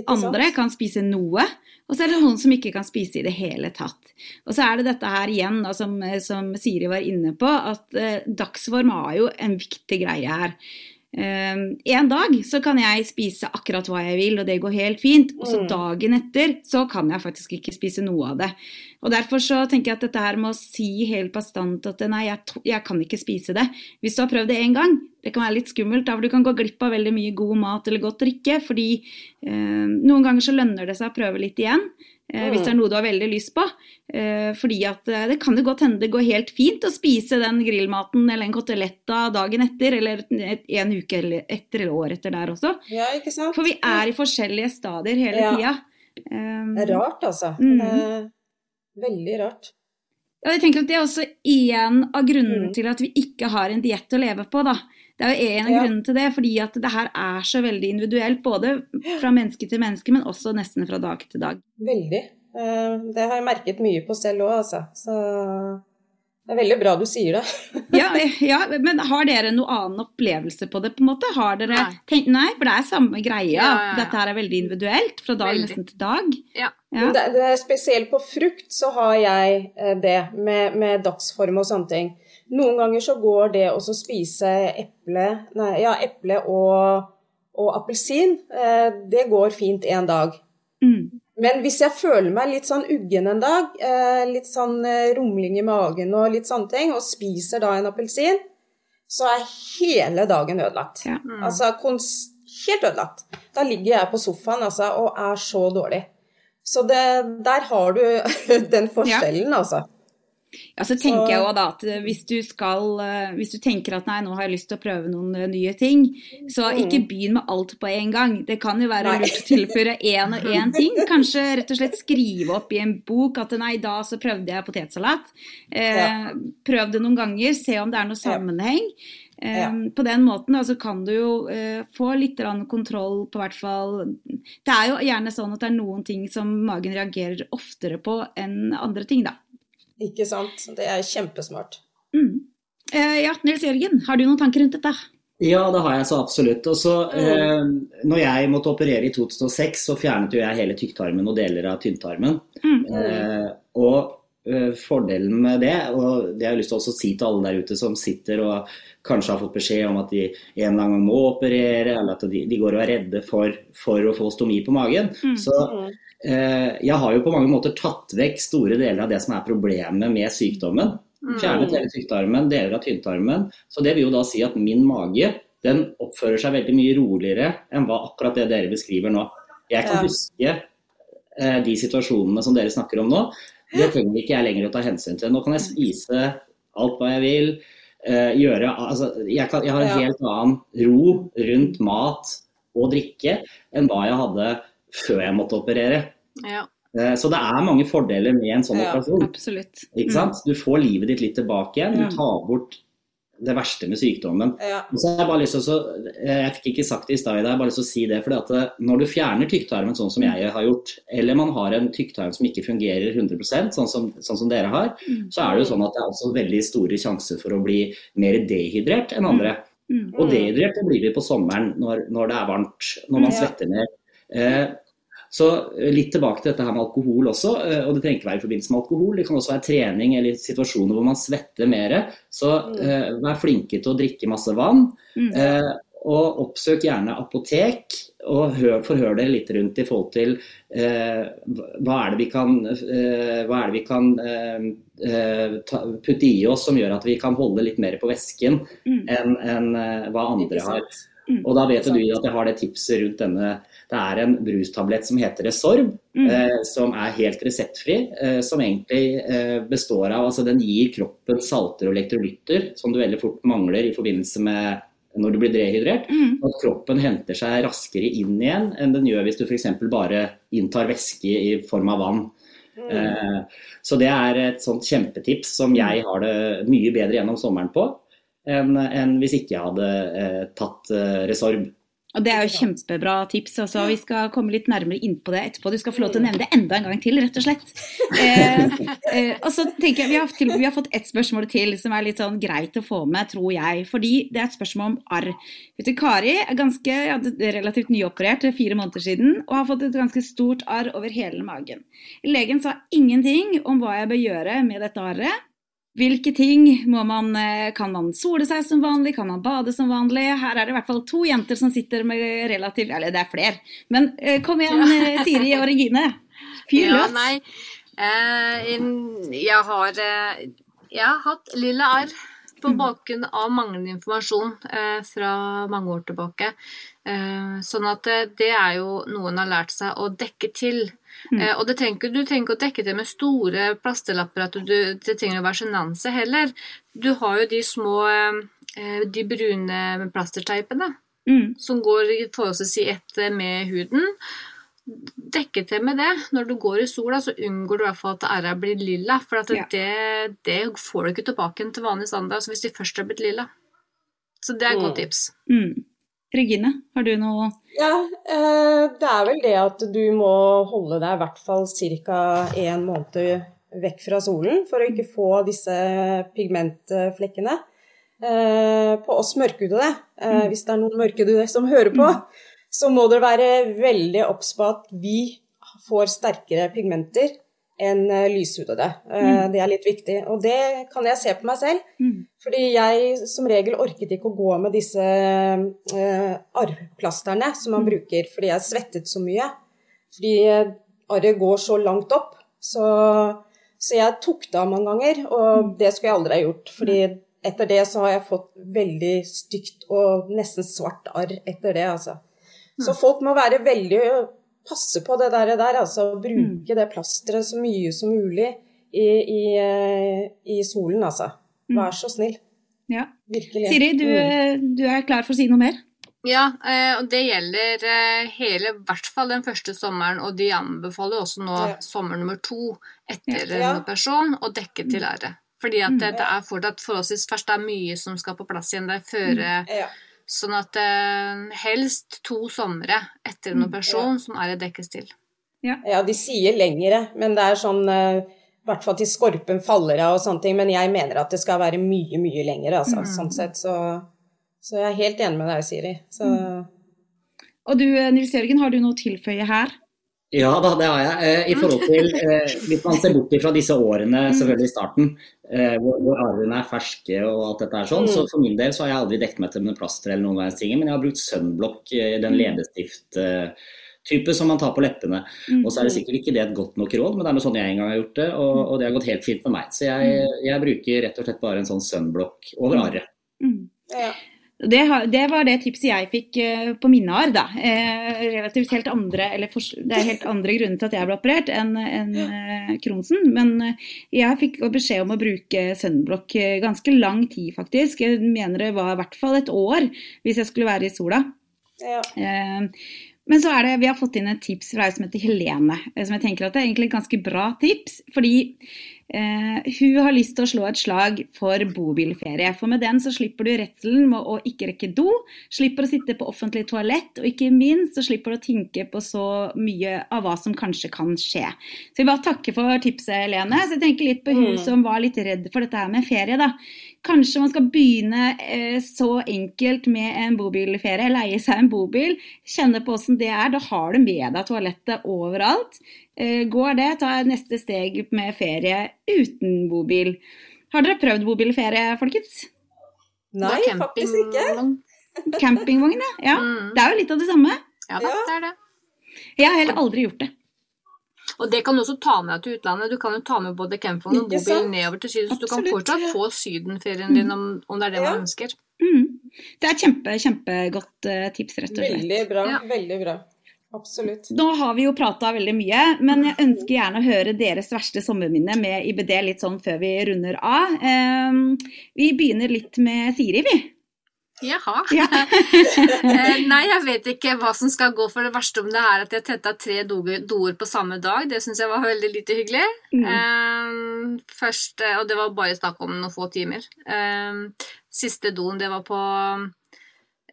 Andre kan spise noe. Og så er det noen som ikke kan spise i det hele tatt. Og så er det dette her igjen, da, som, som, Siri var inne på, at eh, dagsform har jo en viktig greie her. Um, en dag så kan jeg spise akkurat hva jeg vil, og det går helt fint. Og så mm. dagen etter så kan jeg faktisk ikke spise noe av det. Og Derfor så tenker jeg at dette her med å si helt bastant at nei, jeg, jeg kan ikke spise det. Hvis du har prøvd det én gang, det kan være litt skummelt, da, for du kan gå glipp av veldig mye god mat eller godt drikke. Fordi uh, noen ganger så lønner det seg å prøve litt igjen. Eh, hvis det er noe du har veldig lyst på. Eh, fordi at eh, det kan det godt hende det går helt fint å spise den grillmaten eller en koteletta dagen etter, eller en uke etter eller år etter der også. Ja, ikke sant? For vi er i forskjellige stadier hele ja. tida. Det er rart, altså. Mm. Det er veldig rart. Ja, jeg tenker at Det er også en av grunnene mm. til at vi ikke har en diett å leve på. da. Det er jo en av ja. grunnene til det, fordi at det her er så veldig individuelt. Både fra menneske til menneske, men også nesten fra dag til dag. Veldig. Eh, det har jeg merket mye på selv òg, altså. Så det er veldig bra du sier det. ja, ja, men har dere noen annen opplevelse på det, på en måte? Har dere nei. Tenkt, nei, for det er samme greia. Ja, ja, Dette her er veldig individuelt fra dag veldig. nesten til dag. Ja. Det, det er spesielt på frukt så har jeg eh, det, med, med dagsform og sånne ting. Noen ganger så går det å spise eple, nei, ja, eple og, og appelsin, eh, det går fint en dag. Mm. Men hvis jeg føler meg litt sånn uggen en dag, eh, litt sånn eh, rumling i magen og litt sånne ting, og spiser da en appelsin, så er hele dagen ødelagt. Ja. Mm. Altså helt ødelagt. Da ligger jeg på sofaen altså, og er så dårlig. Så det, der har du den forskjellen, ja. altså. Ja, så tenker så... jeg også da at hvis du skal eh, Hvis du tenker at nei, nå har jeg lyst til å prøve noen eh, nye ting, så mm. ikke begynn med alt på en gang. Det kan jo være lurt å tilføre én og én ting. Kanskje rett og slett skrive opp i en bok at nei, da så prøvde jeg potetsalat. Eh, prøv det noen ganger, se om det er noe sammenheng. Ja. På den måten altså, kan du jo uh, få litt kontroll på hvert fall Det er jo gjerne sånn at det er noen ting som magen reagerer oftere på enn andre ting, da. Ikke sant. Det er kjempesmart. Mm. Eh, ja, Nils Jørgen, har du noen tanker rundt dette? Ja, det har jeg så absolutt. Og så, eh, når jeg måtte operere i 2006, så fjernet jo jeg hele tykktarmen og deler av tynntarmen. Mm. Eh, og fordelen med det, og det har jeg lyst til å si til alle der ute som sitter og kanskje har fått beskjed om at de en gang må operere, eller at de, de går og er redde for, for, å få stomi på magen, mm. så. Eh, jeg har jo på mange måter tatt vekk store deler av det som er problemet med sykdommen. Mm. Fjernet hele tyktarmen, deler av tynntarmen. Så det vil jo da si at min mage den oppfører seg veldig mye roligere enn hva akkurat det dere beskriver nå. Jeg kan ja. huske eh, de situasjonene som dere snakker om nå. Det trenger ikke jeg lenger å ta hensyn til. Nå kan jeg spise alt hva jeg vil. Eh, gjøre, altså, jeg, kan, jeg har en helt annen ro rundt mat og drikke enn hva jeg hadde før jeg måtte operere. Ja. Eh, så det er mange fordeler med en sånn ja, operasjon. Absolutt. Ikke sant? Du får livet ditt litt tilbake igjen. Du tar bort det verste med sykdommen. Ja. Så jeg, å, jeg fikk ikke sagt det i stad, jeg har bare lyst til å si det. fordi at eh, Når du fjerner tykktarmen sånn som jeg har gjort, eller man har en tykktarm som ikke fungerer 100% sånn som, sånn som dere har, mm. så er det jo sånn at det er også veldig store sjanser for å bli mer dehydrert enn andre. Mm. Og dehydrert blir vi på sommeren når, når, det er varmt, når man svetter mer. Eh, så eh, litt tilbake til dette her med alkohol også. Eh, og det trenger ikke være i forbindelse med alkohol. Det kan også være trening eller situasjoner hvor man svetter mer. Så uh, vær flinke til å drikke masse vann. Mm. Uh, og oppsøk gjerne apotek, og hør, forhør dere litt rundt i forhold til uh, hva er det vi kan, er det vi kan ta, putte i oss som gjør at vi kan holde litt mer på væsken mm. enn en, hva andre har. Mm. Og da vet du at jeg har det tipset rundt denne det er en brustablett som heter Resorb, mm. eh, som er helt reseptfri. Eh, som egentlig eh, består av altså Den gir kroppen salter og elektrolytter som du veldig fort mangler i forbindelse med når du blir rehydrert. Mm. At kroppen henter seg raskere inn igjen enn den gjør hvis du f.eks. bare inntar væske i form av vann. Mm. Eh, så det er et sånt kjempetips som jeg har det mye bedre gjennom sommeren på enn, hvis ikke jeg hadde eh, tatt eh, Resorb. Og Det er jo kjempebra tips. Altså. Vi skal komme litt nærmere inn på det etterpå. Du skal få lov til å nevne det enda en gang til, rett og slett. Eh, eh, og så tenker jeg, vi har, til, vi har, fått ett spørsmål til som er litt sånn greit å få med, tror jeg. Fordi det er et spørsmål om arr. Vet du, Kari er ganske, ja, relativt nyoperert, fire måneder siden, og har fått et ganske stort arr over hele magen. Legen sa ingenting om hva jeg bør gjøre med dette arret. Hvilke ting må man eh, Kan man sole seg som vanlig? Kan man bade som vanlig? Her er det i hvert fall to jenter som sitter med relativt Eller det er flere. Men eh, kom igjen. Eh, Siri og Regine. Fyr løs. Ja, nei. jeg har Jeg har hatt lilla arr på mm. bakgrunn av manglende informasjon fra mange år tilbake. Sånn at det er jo noe en har lært seg å dekke til. Mm. Eh, og trenger, du trenger ikke å dekke til med store plastelapper at du, det trenger å være sjenanse heller. Du har jo de små, eh, de brune plasterteipene mm. som går forholdsvis i ett med huden. Dekke til med det. Når du går i sola, så unngår du i hvert fall at æra blir lilla. For ja. det, det, får du ikke tilbake til vanlig standard altså hvis de først har blitt lilla. Så det er et godt tips. Mm. Regine, har du noe Ja, eh, det er vel det at du må holde deg i hvert fall ca. en måned vekk fra solen for å ikke få disse pigmentflekkene. Eh, på oss mørkhudede, eh, mm. hvis det er noen mørkhudede som hører på, mm. så må dere være veldig obs på at vi får sterkere pigmenter enn eh, lyshudede. Eh, mm. Det er litt viktig. Og det kan jeg se på meg selv. Mm. Fordi jeg som regel orket ikke å gå med disse uh, arrplasterne som man mm. bruker fordi jeg svettet så mye. Fordi arret går så langt opp. Så, så, jeg tok det av mange ganger, og mm. det skulle jeg aldri ha gjort. fordi etter det så har jeg fått veldig stygt og nesten svart arr etter det, altså. Så folk må være veldig passe på det der, der altså bruke mm. det plasteret så mye som mulig i, i, eh, i solen, altså. Mm. Vær så snill. Ja. Virkelig. Siri, du, mm. du, er klar for å si noe mer? Ja, eh, og det gjelder eh, hele, i hvert fall den første sommeren, og de anbefaler også nå ja. sommer nummer to etter ja. en person å dekke til ære. Fordi at det, det er fortsatt forholdsvis først det er mye som skal på plass igjen der før ja. Sånn at eh, helst to somre etter en mm, operasjon som er dekkes til. Ja. ja, de sier lengre, men det er sånn eh, i hvert fall til skorpen faller av og sånne ting. Men jeg mener at det skal være mye, mye lengre, altså. Mm. Sånn sett. Så, så, jeg er helt enig med deg, Siri. Så... Mm. Og du Nils Jørgen, har du noe å tilføye her? Ja da, det har jeg. Eh, I forhold til, eh, Hvis man ser bort fra disse årene mm. selvfølgelig i starten, eh, hvor, arvene er ferske og alt dette er sånn, så mm. for min del så har jeg aldri dekket meg til med plaster eller noen verdens ting, men jeg har brukt sunblock, den mm. leppestift-type som man tar på leppene. Og så er det sikkert ikke det et godt nok råd, men det er noe sånn jeg en gang har gjort det, og, og det har gått helt fint med meg. Så jeg, jeg bruker rett og slett bare en sånn sunblock over arret. Ja. Det, det, var det tipset jeg fikk uh, på mine år, da. Eh, relativt helt andre, eller for, det er helt andre grunner til at jeg ble operert enn en, eh, Kronsen. Men jeg fikk beskjed om å bruke sunblock ganske lang tid, faktisk. Jeg mener det var i hvert fall et år hvis jeg skulle være i sola. Ja. Men så er det, vi har fått inn et tips fra ei som heter Helene, som jeg tenker at det er egentlig et ganske bra tips. Fordi Eh, hun har lyst til å slå et slag for bobilferie. For med den så slipper du redselen med å ikke rekke do, slipper å sitte på offentlig toalett, og ikke minst så slipper du å tenke på så mye av hva som kanskje kan skje. Så jeg bare takker for tipset, Lene. Så jeg tenker litt på hun mm. som var litt redd for dette her med ferie, da. Kanskje man skal begynne eh, så enkelt med en bobilferie, leie seg en bobil, kjenne på åssen det er. Da har du med deg toalettet overalt. Eh, går det, ta neste steg med ferie uten bobil. Har dere prøvd bobilferie, folkens? Nei, faktisk ikke. Campingvogn, ja. ja. Mm. Det er jo litt av det samme. Ja, det er det. Jeg har heller aldri gjort det. Og det kan du også ta med deg til utlandet. Du kan jo ta med både campingvogn og bobil nedover til Syden, så du kan fortsatt få sydenferien din om, om det er det man ønsker. Mm. Det er kjempe, kjempegodt uh, tips, rett og slett. Veldig bra. Ja. Veldig bra. Absolutt. Nå har vi jo prata veldig mye, men jeg ønsker gjerne å høre deres verste sommerminne med IBD litt sånn før vi runder av. Um, vi begynner litt med Siri, vi. Jaha. Ja. Eh, nei, jeg vet ikke hva som skal gå for det verste om det er at jeg tetta tre doer på samme dag. Det syns jeg var veldig lite hyggelig. Mm. Um, først, og det var bare snakk om noen få timer. Um, siste doen, det var på Eh,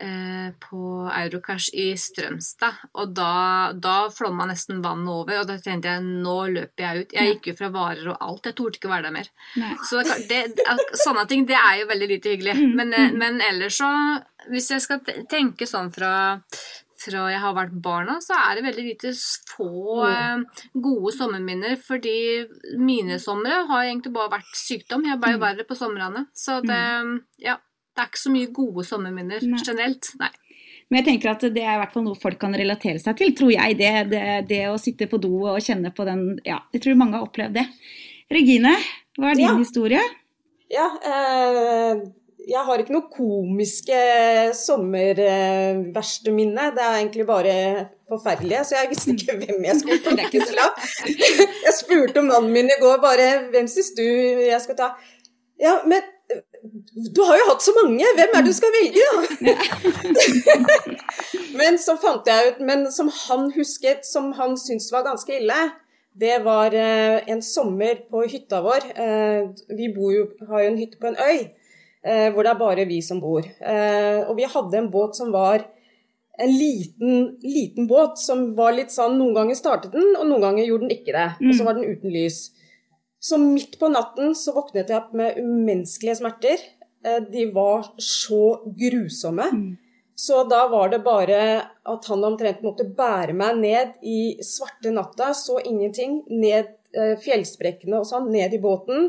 på Eurocash i Strømstad. Og da, da flomma nesten vannet over, og da tenkte jeg nå løper jeg ut. Jeg gikk jo fra varer og alt. Jeg torde ikke være der mer. Nei. Så det, sånne ting, det er jo veldig lite hyggelig. Mm, men, eh, mm. men ellers så, hvis jeg skal tenke sånn fra fra jeg har vært barna, så er det veldig lite få mm. eh, gode sommerminner. Fordi mine somre har egentlig bare vært sykdom. Jeg ble jo verre på somrene. Så det Ja det er ikke så mye gode sommerminner Nei. generelt. Nei. Men jeg tenker at det er i hvert fall noe folk kan relatere seg til, tror jeg. Det, det, det å sitte på do og kjenne på den Ja, jeg tror mange har opplevd det. Regine, hva er din ja. historie? Ja, eh, jeg har ikke noe komiske sommerverste minne. Det er egentlig bare forferdelige, så jeg visste ikke hvem jeg skulle ta til. Jeg spurte mannen min i går bare hvem syns du jeg skal ta? Ja, men du har jo hatt så mange, hvem er det du skal velge, da? men så fant jeg ut Men som han husket, som han syntes var ganske ille, det var eh, en sommer på hytta vår. Eh, vi jo, har jo en hytte på en øy eh, hvor det er bare vi som bor. Og vi hadde en båt som var en liten, liten båt som var litt sånn Noen ganger startet den, og noen ganger gjorde den ikke det. Og så mm. var den uten lys. Så midt på natten så våknet jeg opp med umenneskelige smerter. Eh, de var så grusomme. Mm. Så da var det bare at han omtrent måtte bære meg ned i svarte natta, så ingenting, ned eh, fjellsprekkene og sånn, ned i båten.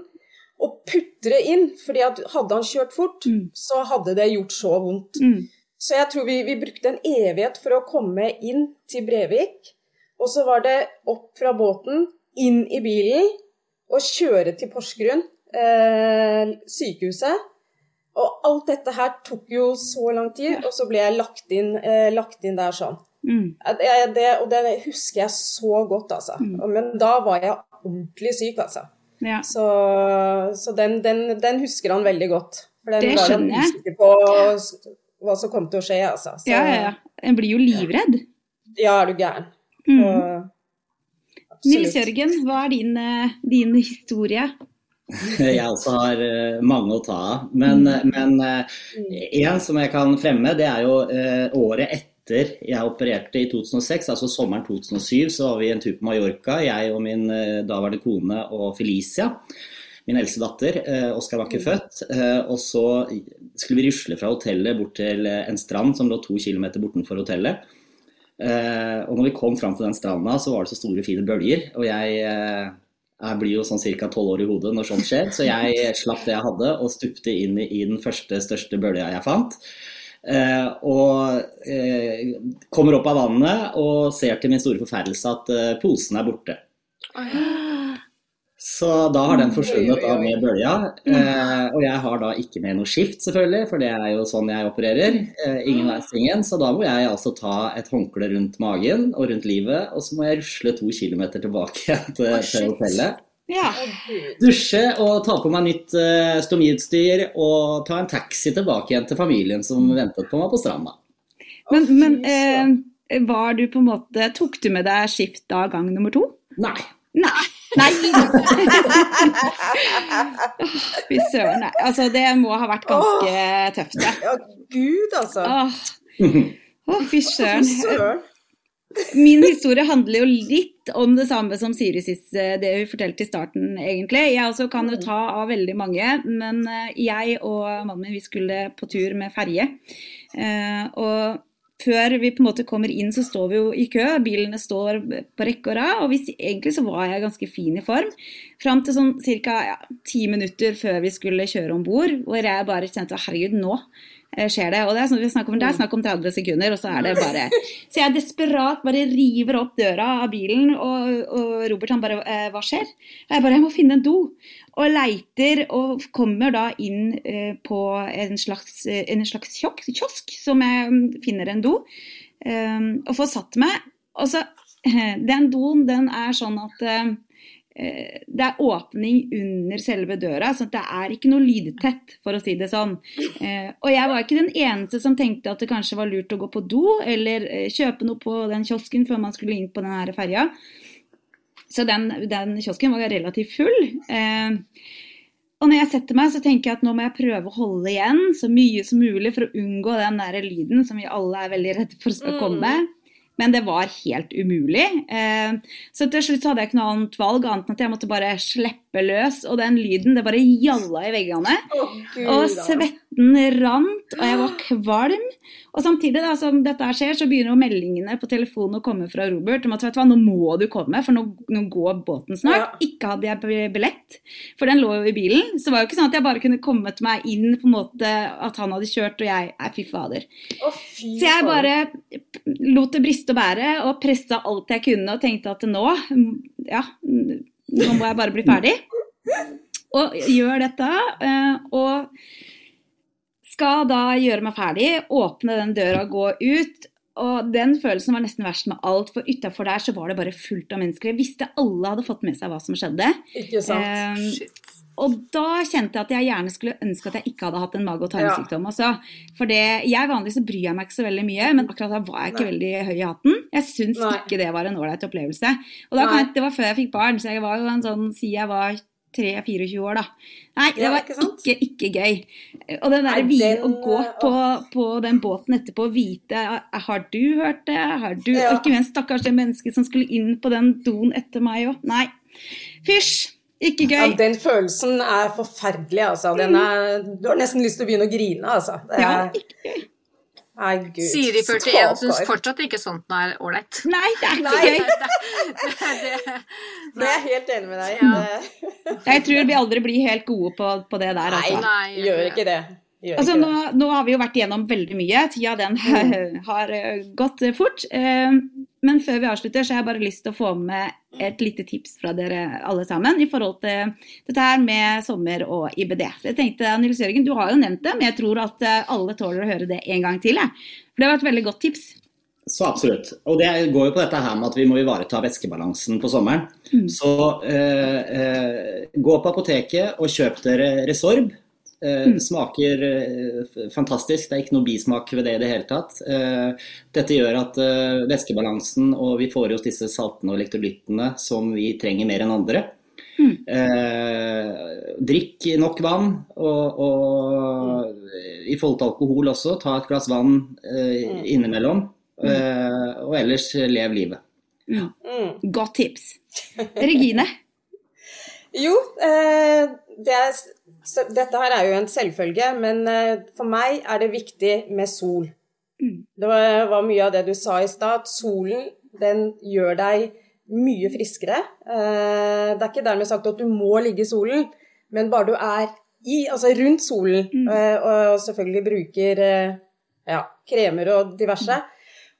Og putre inn, fordi hadde han kjørt fort, mm. så hadde det gjort så vondt. Mm. Så jeg tror vi, vi, brukte en evighet for å komme inn til Brevik. Og så var det opp fra båten, inn i bilen, å kjøre til Porsgrunn, eh, sykehuset. Og alt dette her tok jo så lang tid, og så ble jeg lagt inn, eh, lagt inn der sånn. Mm. Det, det, og det husker jeg så godt, altså. Mm. Men da var jeg ordentlig syk, altså. Ja. Så, så den, den, den, husker han veldig godt. For den det var han usikker på hva som kom til å skje, altså. Så, ja, ja, ja. En blir jo livredd. Ja, er du gæren. Mm. Og, Nils Jørgen, hva er din, eh, din historie? Jeg også har eh, mange å ta av. Men, mm. men en som jeg kan fremme, det er jo året etter jeg opererte i 2006, altså sommeren 2007, så var vi en tur på Mallorca, jeg og min daværende kone og Felicia. Min eldste datter. Oskar var ikke mm. født. Og så skulle vi rusle fra hotellet bort til en strand som lå to kilometer bortenfor hotellet. Eh, og når vi kom fram til den stranda, så var det så store, fine bølger. Og jeg, eh, jeg blir jo sånn ca. tolv år i hodet når sånt skjer, så jeg slapp det jeg hadde og stupte inn i den første, største bølga jeg fant. Uh, og uh, kommer opp av vannet og ser til min store forferdelse at uh, posen er borte. Så da har den forsvunnet da med bølja. Eh, og jeg har da ikke med noe skift, selvfølgelig, for det er jo sånn jeg opererer. Eh, ingen veisvingen. Så da må jeg altså ta et håndkle rundt magen og rundt livet, og så må jeg rusle to kilometer tilbake til, til hotellet. Ja. Dusje og ta på meg nytt uh, stomiutstyr og ta en taxi tilbake igjen til familien som ventet på meg på stranda. Men, men eh, var du på en måte Tok du med deg skift da gang nummer to? Nei. Nei. Nei! Fy søren. Altså, det må ha vært ganske Åh, tøft, det. Ja, gud, altså. Åh, fy søren. Min historie handler jo litt om det samme som Siri sist, eh, det hun fortalte i starten, egentlig. Jeg også kan jo ta av veldig mange, men eh, jeg og mannen min vi skulle på tur med ferje. Eh, og før vi på en måte kommer inn, så står vi jo i kø. Bilene står på rekke og rad. Og hvis, egentlig så var jeg ganske fin i form. Fram til sånn ca. ti minutter før vi skulle kjøre om bord, hvor jeg bare kjente herregud, nå skjer det. Og det er, sånn, snakk om, det er snakk om 30 sekunder, og så er det bare Så jeg er desperat bare river opp døra av bilen, og, og Robert han bare eh, Hva skjer? Og jeg bare Jeg må finne en do. Og leiter og kommer da inn eh, på en slags, en slags kiosk, som jeg mm, finner en do, og får satt meg. Og så Den doen, den er sånn at Eh, det er åpning under selve døra, så det er ikke noe lydtett, for å si det sånn. Eh, og jeg var ikke den eneste som tenkte at det kanskje var lurt å gå på do eller eh, kjøpe noe på den kiosken før man skulle inn på denne ferja. Så den, den, kiosken var relativt full. Og når jeg setter meg, så tenker jeg at nå må jeg prøve å holde igjen så mye som mulig for å unngå den der lyden som vi alle er veldig redde for skal komme. Mm. Men det var helt umulig. Eh, så til slutt så hadde jeg ikke noe annet valg annet enn at jeg måtte bare slippe løs. Og den lyden, det bare gjalla i veggene. Oh, og svetten rant, og jeg var kvalm. Og samtidig da, som dette skjer, så begynner jo meldingene på telefonen å komme fra Robert om at vet du hva, nå må du komme, for nå, nå går båten snart. Ja. Ikke hadde jeg billett, for den lå jo i bilen. Så det var jo ikke sånn at jeg bare kunne kommet meg inn på en måte at han hadde kjørt og jeg er fy fader. Oh, fy så jeg bare lot det briste og bære og pressa alt jeg kunne og tenkte at nå, ja, nå må jeg bare bli ferdig. Og gjør dette. Eh, og skal da gjøre meg ferdig, åpne den døra, og gå ut. Og den følelsen var nesten verst med alt, for utafor der så var det bare fullt av mennesker. Jeg visste alle hadde fått med seg hva som skjedde. Ikke sant. Eh, og da kjente jeg at jeg gjerne skulle ønske at jeg ikke hadde hatt en mage- og tarmsykdom ja. For det, jeg vanligvis så bryr jeg meg ikke så veldig mye, men akkurat da var jeg ikke Nei. veldig høy i hatten. Jeg syns ikke det var en ålreit opplevelse. Og da det var før jeg fikk barn, så jeg var jo en sånn, si jeg var 3-24 år, da. Nei, det var ikke, ikke, ikke gøy. Og den der den... å gå på, på, den båten etterpå og vite Har du hørt det? Har du ja. Og ikke minst stakkars det mennesket som skulle inn på den doen etter meg òg. Nei. Fysj! Ikke gøy. Ja, den følelsen er forferdelig, altså. Er, du har nesten lyst til å begynne å grine, altså. Det er, ja, ikke gøy. Nei, Gud. Siri 41 syns fortsatt ikke sånt noe er ålreit. Nei, det er ikke gøy. det, det, det, er jeg helt enig med deg ja. Jeg tror vi aldri blir helt gode på, på det der, altså. Nei, nei gjør ikke det. Altså, nå, nå, har vi jo vært igjennom veldig mye. Tida den mm. har eh, gått fort. Men før vi avslutter, så har jeg bare lyst til å få med et lite tips fra dere alle sammen i forhold til dette her med sommer og IBD. Så jeg tenkte, Nils Jørgen, du har jo nevnt det, men jeg tror at eh, alle tåler å høre det en gang til. Jeg. For det har vært et veldig godt tips. Så absolutt. Og det går jo på dette her med at vi må ivareta væskebalansen på sommeren. Mm. Så eh, eh, gå på apoteket og kjøp dere Resorb. Eh, mm. Smaker eh, fantastisk, det er ikke noe bismak ved det i det hele tatt. Eh, dette gjør at væskebalansen og vi får i oss disse saltene og elektrolyttene som vi trenger mer enn andre. Mm. drikk nok vann, og, og, i forhold til alkohol også, ta et glass vann mm. innimellom. Mm. og ellers lev livet. Ja. Mm. Godt tips. Regine? jo, det er så dette her er jo en selvfølge, men eh, for meg er det viktig med sol. Mm. Det var, mye av det du sa i stad. Solen, den gjør deg mye friskere. Eh, det er ikke dermed sagt at du må ligge i solen, men bare du er i, altså rundt solen, mm. Eh, og selvfølgelig bruker ja, kremer og diverse.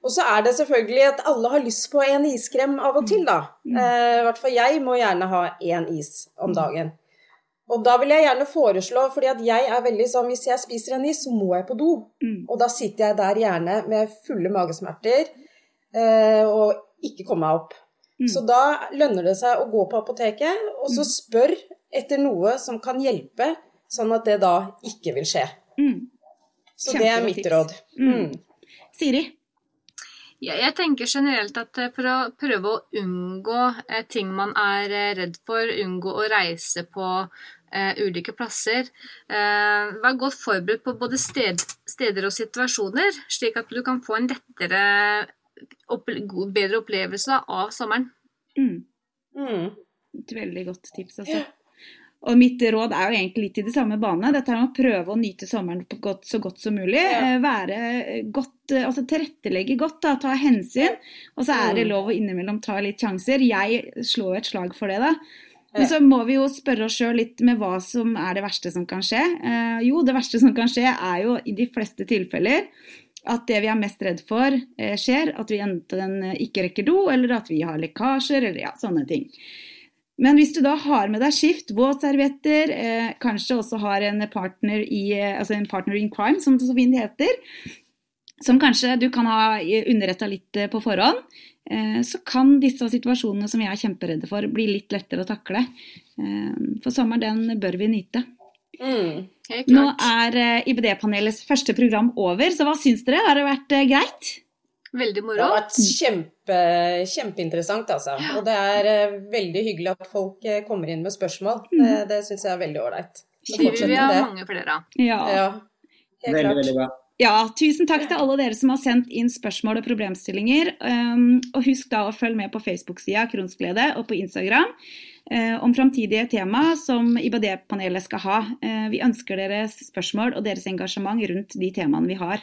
Og så er det selvfølgelig at alle har lyst på en iskrem av og til, da. Mm. I hvert fall jeg må gjerne ha én is om dagen. Og da vil jeg gjerne foreslå, fordi at jeg er veldig sånn hvis jeg spiser en is, så må jeg på do. Mm. Og da sitter jeg der gjerne med fulle magesmerter eh, og ikke kommer meg opp. Mm. Så da lønner det seg å gå på apoteket og så mm. spør etter noe som kan hjelpe, sånn at det da ikke vil skje. Mm. Så det er mitt råd. Mm. Siri? Ja, jeg tenker generelt at eh, for å prøve å unngå eh, ting man er eh, redd for, unngå å reise på ulike plasser, uh, vær godt forberedt på både sted, steder og situasjoner, slik at du kan få en lettere, opp, bedre opplevelse av sommeren. Mm. Mm. Et veldig godt tips, altså. Og mitt råd er jo egentlig litt i det samme bane. Dette er å prøve å nyte sommeren godt, så godt som mulig. Ja. Eh, være godt, eh, altså tilrettelegge godt, da, ta hensyn. Og så er det mm. lov å innimellom ta litt sjanser. Jeg slår et slag for det, da. Men så må vi jo spørre oss sjøl litt med hva som er det verste som kan skje. Eh, jo, det verste som kan skje er jo i de fleste tilfeller at det vi er mest redd for, eh, skjer. At vi enten ikke rekker do, eller at vi har lekkasjer, eller ja, sånne ting. Men hvis du da har med deg skift, våtservietter, eh, kanskje også har en partner, i, eh, altså en partner in crime, som det så fint heter, som kanskje du kan ha underretta litt eh, på forhånd, eh, så kan disse situasjonene som vi er kjemperedde for, bli litt lettere å takle. Eh, for sommeren, den bør vi nyte. Mm, Nå er IBD-panelets første program over, så hva syns dere? Har det vært greit? Veldig moro. Det har vært kjempe, kjempeinteressant, altså. Ja. Og det er veldig hyggelig at folk kommer inn med spørsmål. Mm. Det, det syns jeg er veldig ålreit. Vi vil vi ha mange flere av. Ja. ja. Helt veldig, klart. veldig bra. Ja, tusen takk til alle dere som har sendt inn spørsmål og problemstillinger. Um, og husk da å følge med på Facebook-sida Kronsglede og på Instagram. Eh, om framtidige tema som IBD-panelet skal ha. Eh, vi ønsker deres spørsmål og deres engasjement rundt de temaene vi har.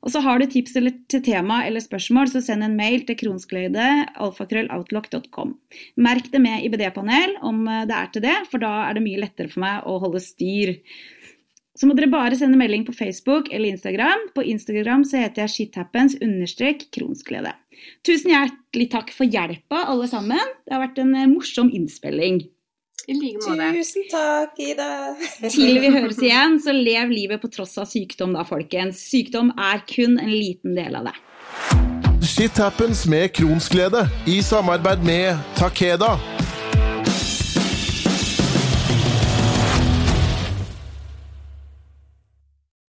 Og så Har du tips til tema eller spørsmål, så send en mail til kronsglede.alfakrølloutlock.com. Merk det med IBD-panel om eh, det er til det, for da er det mye lettere for meg å holde styr. Så må dere bare sende melding på Facebook eller Instagram. På Instagram så heter jeg shithappens-kronsglede. Tusen hjertelig takk for hjelpa, alle sammen. Det har vært en eh, morsom innspilling. I like måte. Tusen takk, Ida. Til vi høres igjen, så lev livet på tross av sykdom da, folkens. Sykdom er kun en liten del av det. Shit happens med Kronsglede i samarbeid med Takeda